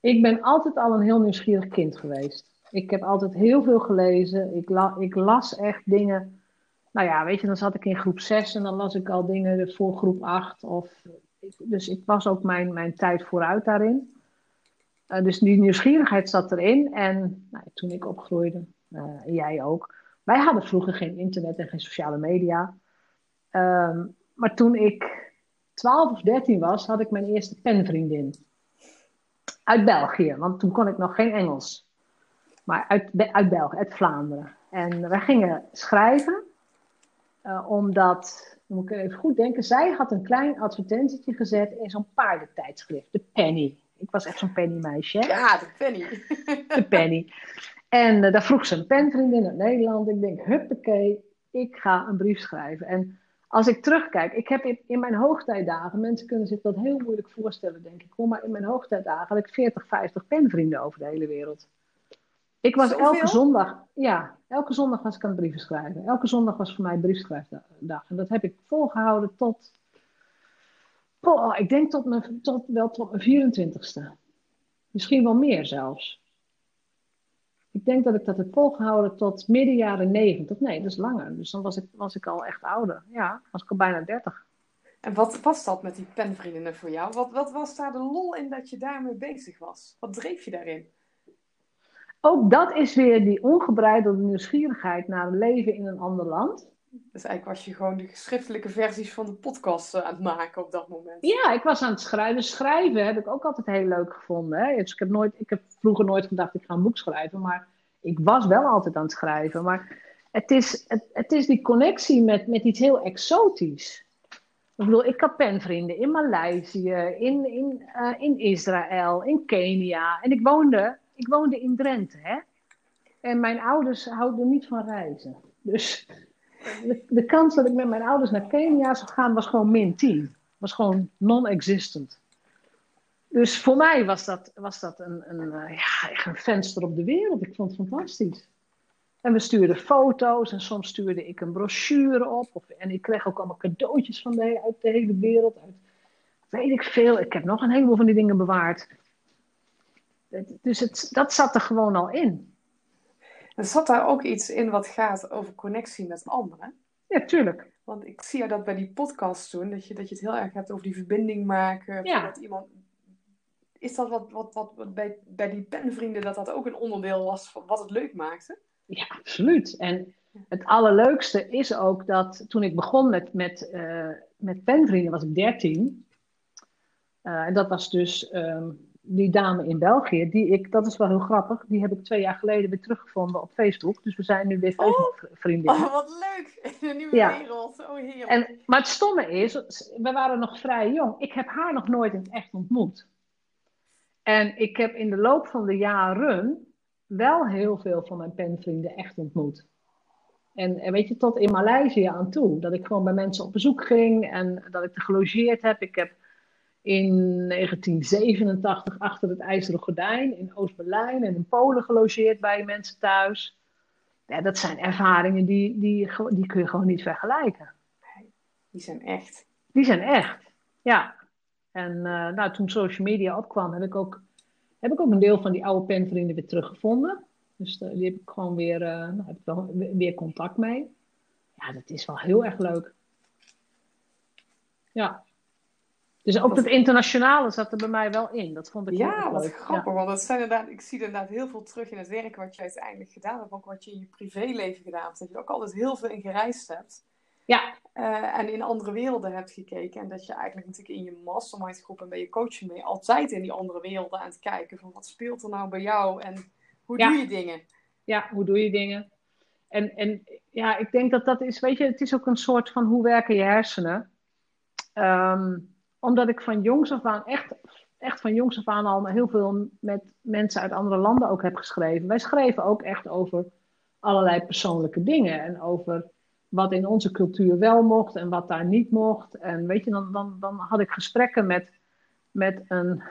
Ik ben altijd al een heel nieuwsgierig kind geweest. Ik heb altijd heel veel gelezen. Ik, ik las echt dingen. Nou ja, weet je, dan zat ik in groep 6 en dan las ik al dingen voor groep 8. Of, dus ik was ook mijn, mijn tijd vooruit daarin. Uh, dus die nieuwsgierigheid zat erin. En nou, toen ik opgroeide, jij ook. Wij hadden vroeger geen internet en geen sociale media. Um, maar toen ik 12 of 13 was, had ik mijn eerste penvriendin. Uit België, want toen kon ik nog geen Engels. Maar uit, uit België, uit Vlaanderen. En wij gingen schrijven, uh, omdat, moet ik even goed denken, zij had een klein advertentietje gezet in zo'n paardentijdschrift, de Penny. Ik was echt zo'n pennymeisje. Ja, de Penny. de Penny. En uh, daar vroeg ze een penvriendin uit Nederland. Ik denk, huppakee, ik ga een brief schrijven. En als ik terugkijk, ik heb in, in, mijn hoogtijdagen, mensen kunnen zich dat heel moeilijk voorstellen, denk ik. Maar in mijn hoogtijdagen had ik 40, 50 penvrienden over de hele wereld. Ik was Zoveel? elke zondag, ja, elke zondag was ik aan het brieven schrijven. Elke zondag was voor mij briefschrijfdag. En dat heb ik volgehouden tot, oh, ik denk tot mijn, tot, wel tot mijn 24ste. Misschien wel meer zelfs. Ik denk dat ik dat heb volgehouden tot midden jaren 90. Nee, dat is langer. Dus dan was ik, was ik al echt ouder. Ja, was ik al bijna 30. En wat was dat met die penvriendinnen voor jou? Wat, wat was daar de lol in dat je daarmee bezig was? Wat dreef je daarin? ook dat is weer die ongebreidelde nieuwsgierigheid naar een leven in een ander land. Dus eigenlijk was je gewoon de schriftelijke versies van de podcast eh, aan het maken op dat moment. Ja, ik was aan het schrijven. Schrijven heb ik ook altijd heel leuk gevonden. Hè? Dus ik, heb nooit, ik heb vroeger nooit gedacht, ik ga een boek schrijven. Maar ik was wel altijd aan het schrijven. Maar het is, het, het is die connectie met, met iets heel exotisch. Ik bedoel, ik had penvrienden in Maleisië, in, in, uh, in Israël, in Kenia. En ik woonde ik woonde in Drenthe, hè. En mijn ouders houden niet van reizen. Dus de, kans dat ik met mijn ouders naar Kenia zou gaan was gewoon min 10. Was gewoon non-existent. Dus voor mij was dat, was dat een, een, eh, ja, een venster op de wereld. Ik vond het fantastisch. En we stuurden foto's en soms stuurde ik een brochure op. Of, en ik kreeg ook allemaal cadeautjes van de, uit de hele wereld. Uit, weet ik veel. Ik heb nog een heleboel van die dingen bewaard. Dus het, dat zat er gewoon al in. Er zat daar ook iets in wat gaat over connectie met anderen? Ja, tuurlijk. Want ik zie dat bij die podcast doen, dat je, dat je het heel erg hebt over die verbinding maken. Ja. Dat iemand... Is dat wat, wat, wat, bij, bij die penvrienden, dat dat ook een onderdeel was van wat het leuk maakte? Ja, absoluut. En het allerleukste is ook dat toen ik begon met, met, uh, met penvrienden, was ik 13. Uh, eh, en dat was dus um, die dame in België, die ik, dat is wel heel grappig, die heb ik twee jaar geleden weer teruggevonden op Facebook. Dus we zijn nu weer oh. Facebook-vriendinnen. Oh, wat leuk! In een nieuwe wereld. Oh, heerlijk. En, maar het stomme is, we waren nog vrij jong. Ik heb haar nog nooit in het echt ontmoet. En ik heb in de loop van de jaren wel heel veel van mijn penvrienden echt ontmoet. En, en weet je, tot in Maleisië aan toe. Dat ik gewoon bij mensen op bezoek ging en dat ik er gelogeerd heb. Ik heb in 1987 achter het IJzeren Gordijn in Oost-Berlijn en in Polen gelogeerd bij mensen thuis. Ja, dat zijn ervaringen die, die, die kun je gewoon niet vergelijken. Die zijn echt. Die zijn echt, ja. En uh, nou, toen social media opkwam, heb ik, ook, heb ik ook een deel van die oude penvrienden weer teruggevonden. Dus uh, die heb ik gewoon weer, uh, nou, heb ik wel weer contact mee. Ja, dat is wel heel erg leuk. Ja. Dus ook het internationale zat er bij mij wel in. Dat vond ik ja, wat leuk. grappig. Want dat zijn inderdaad, ik zie er inderdaad heel veel terug in het werk wat je uiteindelijk gedaan hebt. Ook wat je in je privéleven gedaan hebt. Dat je ook altijd heel veel in gereisd hebt. Ja. Uh, en in andere werelden hebt gekeken. En dat je eigenlijk natuurlijk in je mastermind groep en bij je coaching mee altijd in die andere werelden aan het kijken. Van wat speelt er nou bij jou en hoe doe je dingen? Ja, hoe doe je dingen? En, en ja, ik denk dat dat is, weet je, het is ook een soort van hoe werken je hersenen. Um, omdat ik van jongs af aan echt echt van jongs af aan al heel veel met mensen uit andere landen ook heb geschreven. Wij schreven ook echt over allerlei persoonlijke dingen. En over wat in onze cultuur wel mocht en wat daar niet mocht. En weet je, dan, dan, dan had ik gesprekken met, met een,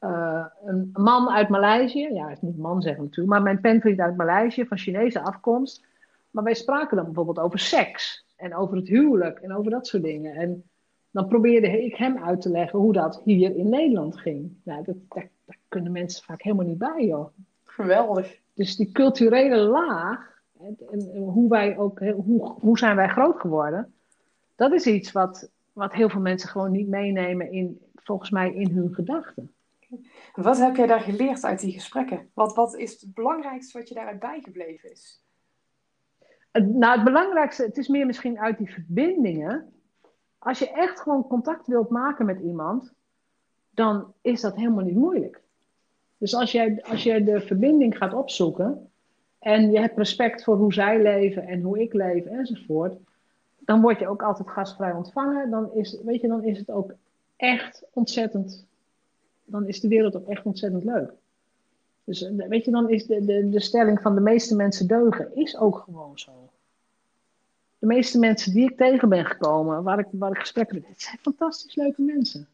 uh, een man uit Maleisië. Ja, ik moet man zeggen natuurlijk. Maar mijn penvriend uit Maleisië, van Chinese afkomst. Maar wij spraken dan bijvoorbeeld over seks. En over het huwelijk en over dat soort dingen. En dan probeerde ik hem uit te leggen hoe dat hier in Nederland ging. Nou, dat, daar, daar kunnen mensen vaak helemaal niet bij, joh. Geweldig. Dus die culturele laag, en, hoe, wij ook, hoe, hoe zijn wij groot geworden, dat is iets wat, wat heel veel mensen gewoon niet meenemen in, volgens mij, in hun gedachten. Wat heb jij daar geleerd uit die gesprekken? Wat, wat is het belangrijkste wat je daaruit bijgebleven is? nou, het belangrijkste, het is meer misschien uit die verbindingen. Als je echt gewoon contact wilt maken met iemand, dan is dat helemaal niet moeilijk. Dus als jij, als jij de verbinding gaat opzoeken en je hebt respect voor hoe zij leven en hoe ik leef enzovoort, dan word je ook altijd gastvrij ontvangen. Dan is, weet je, dan is het ook echt ontzettend, dan is de wereld ook echt ontzettend leuk. Dus weet je, dan is de, de, de stelling van de meeste mensen deugen, is ook gewoon zo. De meeste mensen die ik tegen ben gekomen, waar ik, waar ik gesprekken met, het zijn fantastisch leuke mensen.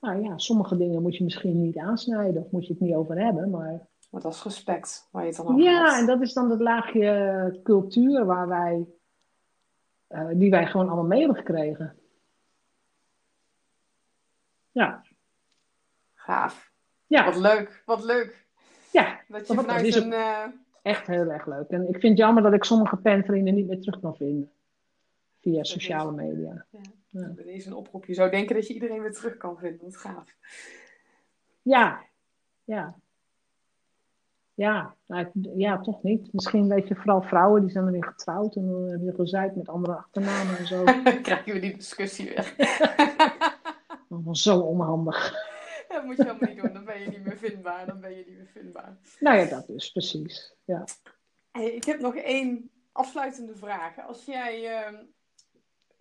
Nou ja, sommige dingen moet je misschien niet aansnijden of moet je het niet over hebben, maar... Maar dat is respect waar je het dan over Ja, en dat is dan het laagje cultuur waar wij, uh, die wij gewoon allemaal mee hebben gekregen. Ja. Gaaf. Ja. Wat leuk, wat leuk. Ja. Dat je vanuit een... Uh... Echt heel erg leuk. En ik vind het jammer dat ik sommige penvrienden niet meer terug kan vinden. Via sociale media. Ja. Ja. Deze een oproep. Je zou denken dat je iedereen weer terug kan vinden. Wat gaaf. Ja, ja. Ja, nou, ja, toch niet. Misschien weet je vooral vrouwen die zijn er weer getrouwd en dan hebben gezeid met andere achternamen en zo. Krijgen we die discussie weer. Allemaal zo onhandig. Dat moet je helemaal niet doen, dan ben je niet meer vindbaar. Dan ben je niet meer vindbaar. Nou ja, dat dus, precies. Ja. Hey, ik heb nog één afsluitende vraag. Als jij uh,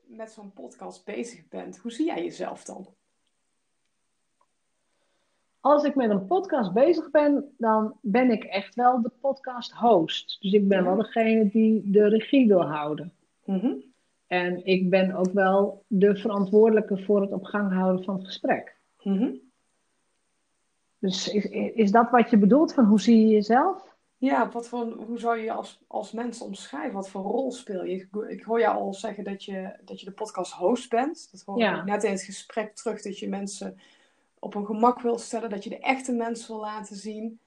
met zo'n podcast bezig bent, hoe zie jij jezelf dan? Als ik met een podcast bezig ben, dan ben ik echt wel de podcast host. Dus ik ben wel degene die de regie wil houden. Mm En ik ben ook wel de verantwoordelijke voor het op gang houden van het gesprek. Mm Dus is, is dat wat je bedoelt van hoe zie je jezelf? Ja, wat voor, hoe zou je je als, als mens omschrijven? Wat voor rol speel je? Ik, hoor jou al zeggen dat je, dat je de podcast host bent. Dat hoor ja. net in het gesprek terug dat je mensen op een gemak wil stellen. Dat je de echte mens wil laten zien.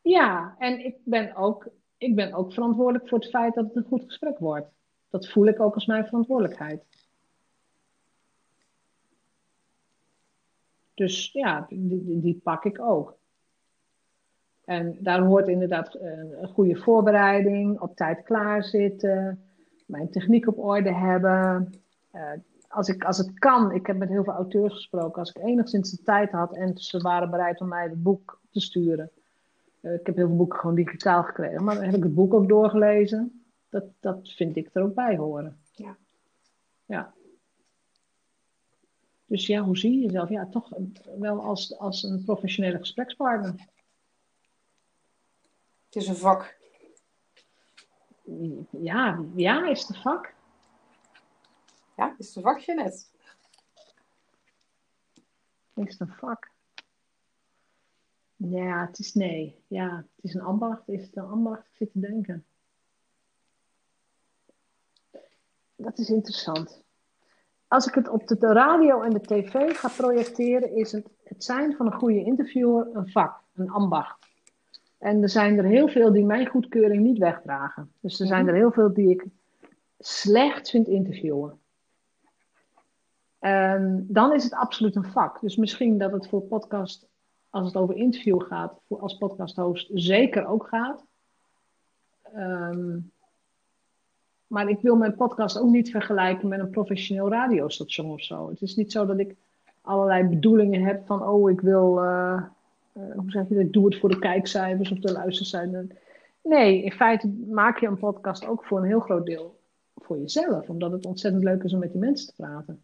Ja, en ik ben ook, ik ben ook verantwoordelijk voor het feit dat het een goed gesprek wordt. Dat voel ik ook als mijn verantwoordelijkheid. Dus ja, die, die pak ik ook. En daar hoort inderdaad eh, een goede voorbereiding, op tijd klaarzitten, mijn techniek op orde hebben. Uh, als, ik, als het kan, ik heb met heel veel auteurs gesproken, als ik enigszins de tijd had en ze waren bereid om mij het boek te sturen. Uh, ik heb heel veel boeken gewoon digitaal gekregen, maar dan heb ik het boek ook doorgelezen. Dat, dat vind ik er ook bij horen. Ja. Ja. Dus ja, hoe zie je jezelf? Ja, toch wel als, als een professionele gesprekspartner. Het is een vak. Ja, ja, is het een vak? Ja, is het een vakje net. Is het een vak? Ja, het is nee. Ja, het is een ambacht. Is het een ambacht? Ik zit te denken. Dat is interessant. Als ik het op de radio en de tv ga projecteren, is het, het zijn van een goede interviewer een vak, een ambacht. En er zijn er heel veel die mijn goedkeuring niet wegdragen. Dus er zijn mhm. er heel veel die ik slecht vind interviewen. En dan is het absoluut een vak. Dus misschien dat het voor podcast, als het over interview gaat, voor als podcasthost zeker ook gaat. Um, maar ik wil mijn podcast ook niet vergelijken met een professioneel radiostation of zo. Het is niet zo dat ik allerlei bedoelingen heb van, oh, ik wil. Uh, uh, hoe zeg je dat, ik doe het voor de kijkcijfers of de luistercijfers. Nee, in feite maak je een podcast ook voor een heel groot deel voor jezelf, omdat het ontzettend leuk is om met die mensen te praten.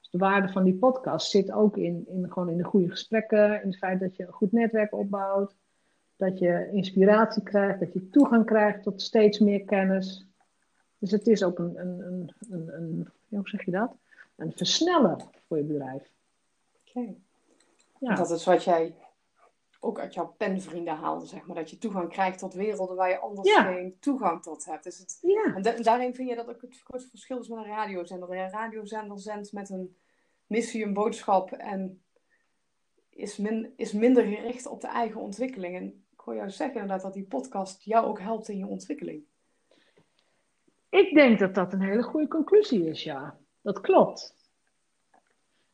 Dus de waarde van die podcast zit ook in, in, gewoon in de goede gesprekken, in het feit dat je een goed netwerk opbouwt, dat je inspiratie krijgt, dat je toegang krijgt tot steeds meer kennis. Dus het is ook een, een, een, een, een hoe zeg je dat? Een versneller voor je bedrijf. Oké. Ja. Dat is wat jij ook uit jouw penvrienden haalde, zeg maar. Dat je toegang krijgt tot werelden waar je anders geen toegang tot hebt. Dus het, ja. En daarin vind je dat ook het grootste verschil is met een radiozender. Een radiozender zendt met een missie, een boodschap en is, min, is minder gericht op de eigen ontwikkeling. En ik hoor jou zeggen inderdaad dat die podcast jou ook helpt in je ontwikkeling. Ik denk dat dat een hele goede conclusie is, ja. Dat klopt.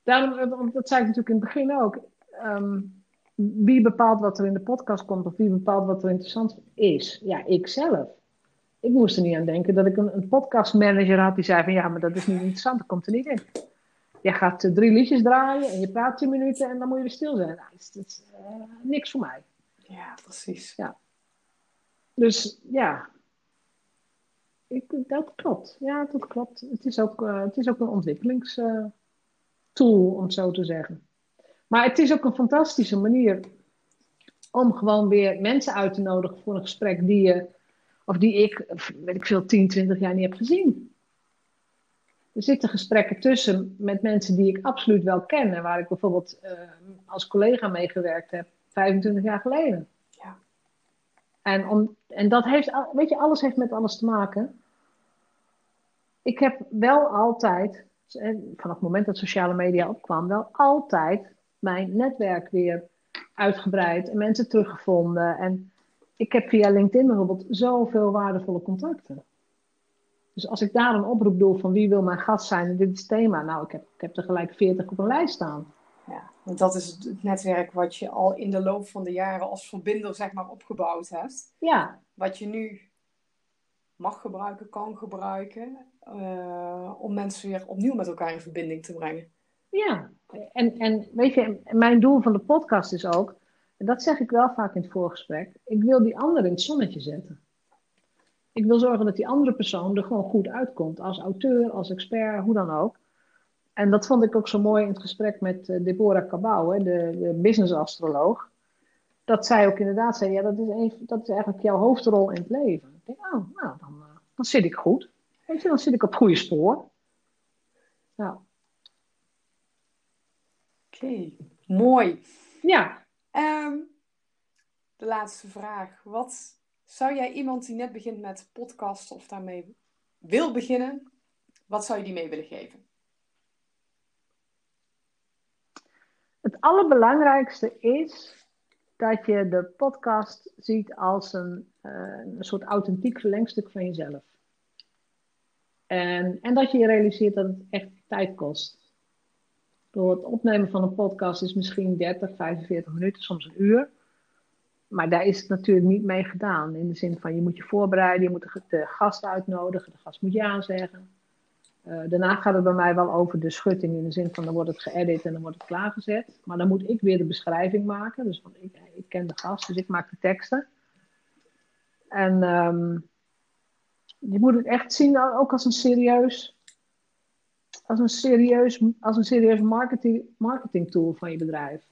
Daarom, dat zei ik natuurlijk in het begin ook. Ehm, wie bepaalt wat er in de podcast komt of wie bepaalt wat er interessant is? Ja, ik zelf. Ik moest er niet aan denken dat ik een, een podcastmanager had die zei van ja, maar dat is niet interessant, dat komt er niet in. Je gaat uh, drie liedjes draaien en je praat tien minuten en dan moet je weer stil zijn. Nou, dat is, uh, niks voor mij. Ja, precies. Ja. Dus ja, ik, dat klopt. Ja, dat klopt. Het is ook, uh, het is ook een ontwikkelingstool, om het zo te zeggen. Maar het is ook een fantastische manier om gewoon weer mensen uit te nodigen voor een gesprek die je, of die ik, weet ik veel, 10, 20 jaar niet heb gezien. Er zitten gesprekken tussen met mensen die ik absoluut wel ken en waar ik bijvoorbeeld uh, als collega meegewerkt heb, 25 jaar geleden. En, om, en dat heeft, weet je, alles heeft met alles te maken. Ik heb wel altijd, vanaf het moment dat sociale media opkwam, wel altijd mijn netwerk weer uitgebreid en mensen teruggevonden. En ik heb via LinkedIn bijvoorbeeld zoveel waardevolle contacten. Dus als ik daar een oproep doe van wie wil mijn gast zijn en dit is het thema, nou, ik heb, ik heb er gelijk 40 op een lijst staan. Ja, want dat is het netwerk wat je al in de loop van de jaren als verbinder, zeg maar, opgebouwd hebt. Ja. Wat je nu mag gebruiken, kan gebruiken, uh, om mensen weer opnieuw met elkaar in verbinding te brengen. Ja, en, en weet je, mijn doel van de podcast is ook, en dat zeg ik wel vaak in het voorgesprek, ik wil die ander in het zonnetje zetten. Ik wil zorgen dat die andere persoon er gewoon goed uitkomt, als auteur, als expert, hoe dan ook. En dat vond ik ook zo mooi in het gesprek met uh, Deborah Cabau, de, de business-astroloog. Dat zij ook inderdaad zei, ja, dat is, een, dat is eigenlijk jouw hoofdrol in het leven. Ik denk, oh, nou, dan, uh, dan zit ik goed. Weet je, dan zit ik op het goede spoor. Nou, Oké, mooi. Ja. Um, de laatste vraag. Wat zou jij iemand die net begint met podcast of daarmee wil beginnen, wat zou je die mee willen geven? Het allerbelangrijkste is dat je de podcast ziet als een, uh, een soort authentiek verlengstuk van jezelf. En, en dat je je realiseert dat het echt tijd kost. Door het opnemen van een podcast is misschien 30, 45 minuten, soms een uur. Maar daar is het natuurlijk niet mee gedaan. In de zin van je moet je voorbereiden, je moet de gast uitnodigen, de gast moet je aanzeggen. Uh, daarna gaat het bij mij wel over de schutting in de zin van dan wordt het geëdit en dan wordt het klaargezet. Maar dan moet ik weer de beschrijving maken. Dus want ik, ik ken de gast, dus ik maak de teksten. En um, je moet het echt zien ook als een serieus als een serieus, als een serieus marketing, marketing tool van je bedrijf.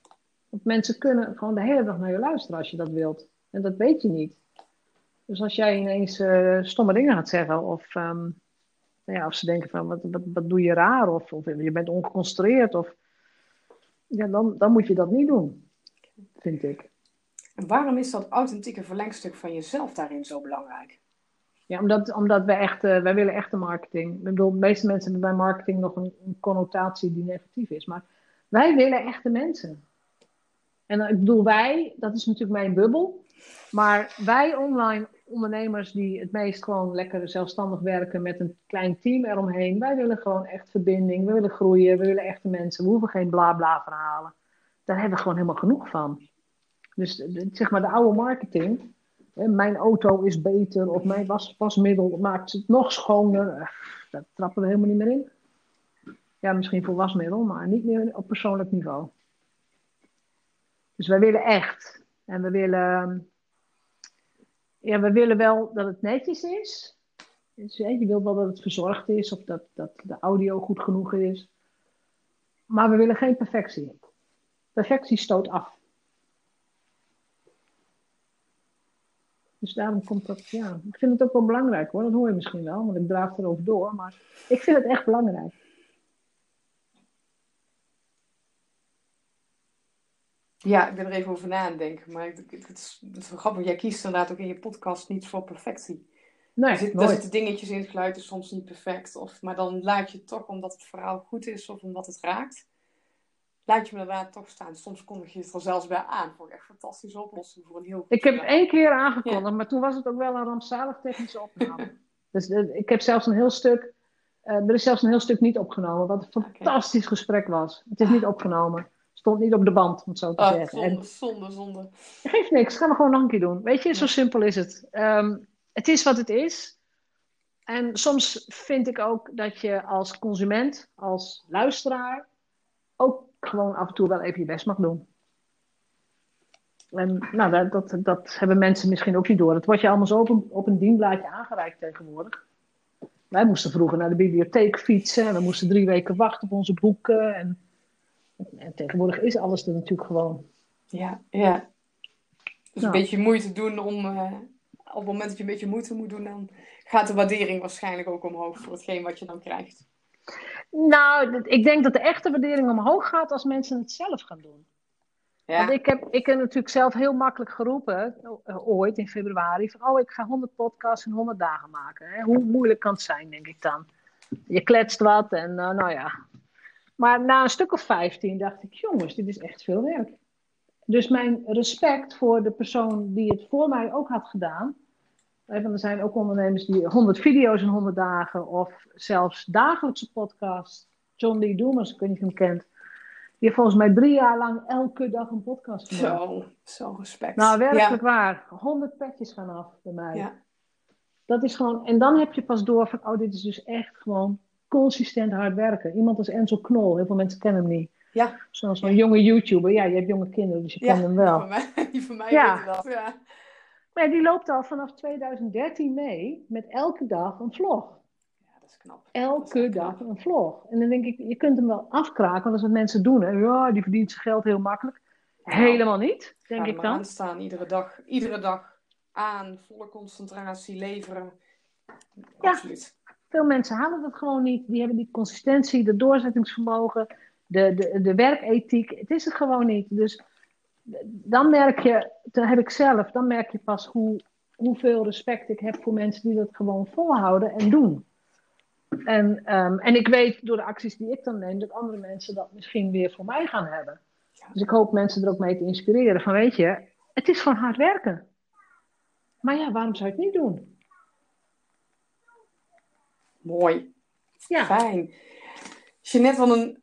Want mensen kunnen gewoon de hele dag naar je luisteren als je dat wilt. En dat weet je niet. Dus als jij ineens uh, stomme dingen gaat zeggen, of, nou ja, of ze denken van wat, wat, wat doe je raar, of, of je bent ongeconcentreerd, of, ja, dan, dan moet je dat niet doen, vind ik. En waarom is dat authentieke verlengstuk van jezelf daarin zo belangrijk? Ja, omdat, omdat wij echt, uh, wij willen echte marketing. Ik bedoel, de meeste mensen hebben bij marketing nog een, een, connotatie die negatief is. Maar wij willen echte mensen. En ik bedoel, wij, dat is natuurlijk mijn bubbel. Maar wij online ondernemers die het meest gewoon lekker zelfstandig werken met een klein team eromheen. Wij willen gewoon echt verbinding. We willen groeien. We willen echte mensen. We hoeven geen bla bla verhalen. Daar hebben we gewoon helemaal genoeg van. Dus zeg maar de oude marketing mijn auto is beter of mijn was, wasmiddel maakt het nog schoner. Eh, daar trappen we helemaal niet meer in. Ja, misschien voor wasmiddel, maar niet meer op persoonlijk niveau. Dus wij willen echt. En we willen, ja, we willen wel dat het netjes is. Dus, je wilt wel dat het verzorgd is of dat, dat de audio goed genoeg is. maar we willen geen perfectie. Perfectie stoot af. Dus daarom komt dat, ja. Ik vind het ook wel belangrijk hoor, dat hoor je misschien wel, want ik draag erover door. Maar ik vind het echt belangrijk. Ja, ik ben er even over na aan denken. Maar het, het, het, is, het is grappig. Jij kiest inderdaad ook in je podcast niet voor perfectie. Nee, er, zit, er zitten dingetjes in, het geluid is soms niet perfect. Of, maar dan laat je het toch, omdat het verhaal goed is of omdat het raakt, laat je me inderdaad toch staan. Soms kondig je het er zelfs bij aan. Voor echt fantastische oplossing voor een heel goed Ik heb verhaal. één keer aangekondigd, maar toen was het ook wel een rampzalig technische opname. dus eh, ik heb zelfs een heel stuk, eh, er is zelfs een heel stuk niet opgenomen, wat een fantastisch gesprek was. Het is niet opgenomen. Stond niet op de band, om het zo te Ah, zeggen. En zonde, zonde, zonde. geeft niks, gaan we gewoon nog een keer doen. Weet je, zo simpel is het. Ehm, het is wat het is. En soms vind ik ook dat je als consument, als luisteraar, ook gewoon af en toe wel even je best mag doen. En nou, dat, dat, dat hebben mensen misschien ook niet door. Het wordt je allemaal zo op een, op een dienblaadje aangereikt tegenwoordig. Wij moesten vroeger naar de bibliotheek fietsen en we moesten drie weken wachten op onze boeken. En, en tegenwoordig is alles er natuurlijk gewoon. Ja, ja. Dus Nou. een beetje moeite doen om... eh, op het moment dat je een beetje moeite moet doen, dan gaat de waardering waarschijnlijk ook omhoog voor hetgeen wat je dan krijgt. Nou, ik denk dat de echte waardering omhoog gaat als mensen het zelf gaan doen. Ja, Want ik heb, ik heb natuurlijk zelf heel makkelijk geroepen, eh, ooit in februari, van oh, ik ga 100 podcasts in 100 dagen maken. Hè? Hoe moeilijk kan het zijn, denk ik dan. Je kletst wat en eh, nou ja. Maar na een stuk of 15 dacht ik, jongens, dit is echt veel werk. Dus mijn respect voor de persoon die het voor mij ook had gedaan. Want er zijn ook ondernemers die 100 video's in 100 dagen of zelfs dagelijkse podcasts. John Lee Dumas, ik weet niet of je hem kent. Die heeft volgens mij drie jaar lang elke dag een podcast gemaakt. zo, zo respect. Nou, werkelijk waar. 100 petjes gaan af bij mij. Ja, Dat is gewoon, en dan heb je pas door van, oh, dit is dus echt gewoon consistent hard werken. Iemand als Enzo Knol, heel veel mensen kennen hem niet. ja, Zoals zo'n jonge YouTuber. Ja, je hebt jonge kinderen, dus je ja. kent hem wel. van mij, die van mij Ja. dat. Ja. Maar die loopt al vanaf 2013 mee met elke dag een vlog. ja, dat is knap. Elke dag knap. een vlog. En dan denk ik, je kunt hem wel afkraken, want dat is wat mensen doen. Hè. Ja, die verdient zijn geld heel makkelijk. Helemaal niet, denk ik dan. aan staan, iedere dag, iedere dag aan, volle concentratie leveren. Ja. Absoluut. Veel mensen halen dat gewoon niet. Die hebben die consistentie, de doorzettingsvermogen, de, de, de werkethiek. Het is het gewoon niet. Dus dan merk je, dat heb ik zelf, dan merk je pas hoe, hoeveel respect ik heb voor mensen die dat gewoon volhouden en doen. En, ehm, en ik weet door de acties die ik dan neem, dat andere mensen dat misschien weer voor mij gaan hebben. Dus ik hoop mensen er ook mee te inspireren. Van weet je, het is gewoon hard werken. Maar ja, waarom zou je het niet doen? Mooi. Ja, Fijn. Jeanette, wat een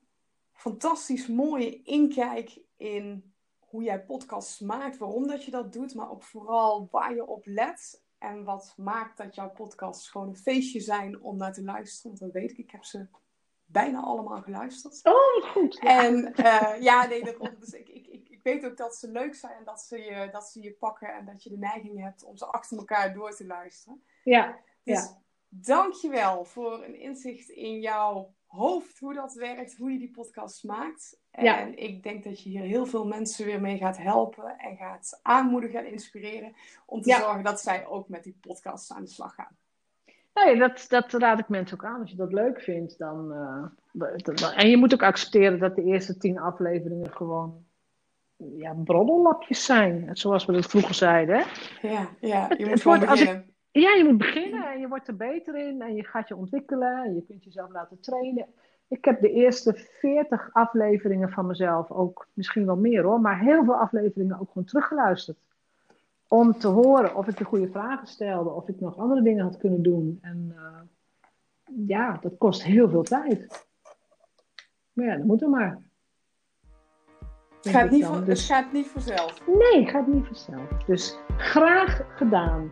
fantastisch mooie inkijk in hoe jij podcasts maakt, waarom dat je dat doet, maar ook vooral waar je op let en wat maakt dat jouw podcasts gewoon een feestje zijn om naar te luisteren. Want dat weet ik, ik heb ze bijna allemaal geluisterd. oh, goed. Ja. En eh, ja, nee. Dus ik, ik, ik, ik weet ook dat ze leuk zijn en dat ze, je, dat ze je pakken en dat je de neiging hebt om ze achter elkaar door te luisteren. ja. Dus Ja. Dankjewel voor een inzicht in jouw hoofd, hoe dat werkt, hoe je die podcast maakt. En Ja. ik denk dat je hier heel veel mensen weer mee gaat helpen en gaat aanmoedigen en inspireren om te Ja. zorgen dat zij ook met die podcast aan de slag gaan. Nee, dat, dat raad ik mensen ook aan. Als je dat leuk vindt, dan. eh, en je moet ook accepteren dat de eerste tien afleveringen gewoon. Ja, broddellapjes zijn. Zoals we dat vroeger zeiden. Hè? Ja, ja Het- je het moet gewoon wordt- als ik-. Ja, je moet beginnen en je wordt er beter in. En je gaat je ontwikkelen. En je kunt jezelf laten trainen. Ik heb de eerste 40 afleveringen van mezelf ook, misschien wel meer hoor, maar heel veel afleveringen ook gewoon teruggeluisterd. Om te horen of ik de goede vragen stelde, of ik nog andere dingen had kunnen doen. En eh, ja, dat kost heel veel tijd. Maar ja, dat moet er maar. Het gaat, niet voor, Dus, het gaat niet vanzelf. nee, gaat niet vanzelf. Dus graag gedaan.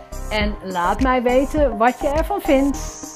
En laat mij weten wat je ervan vindt.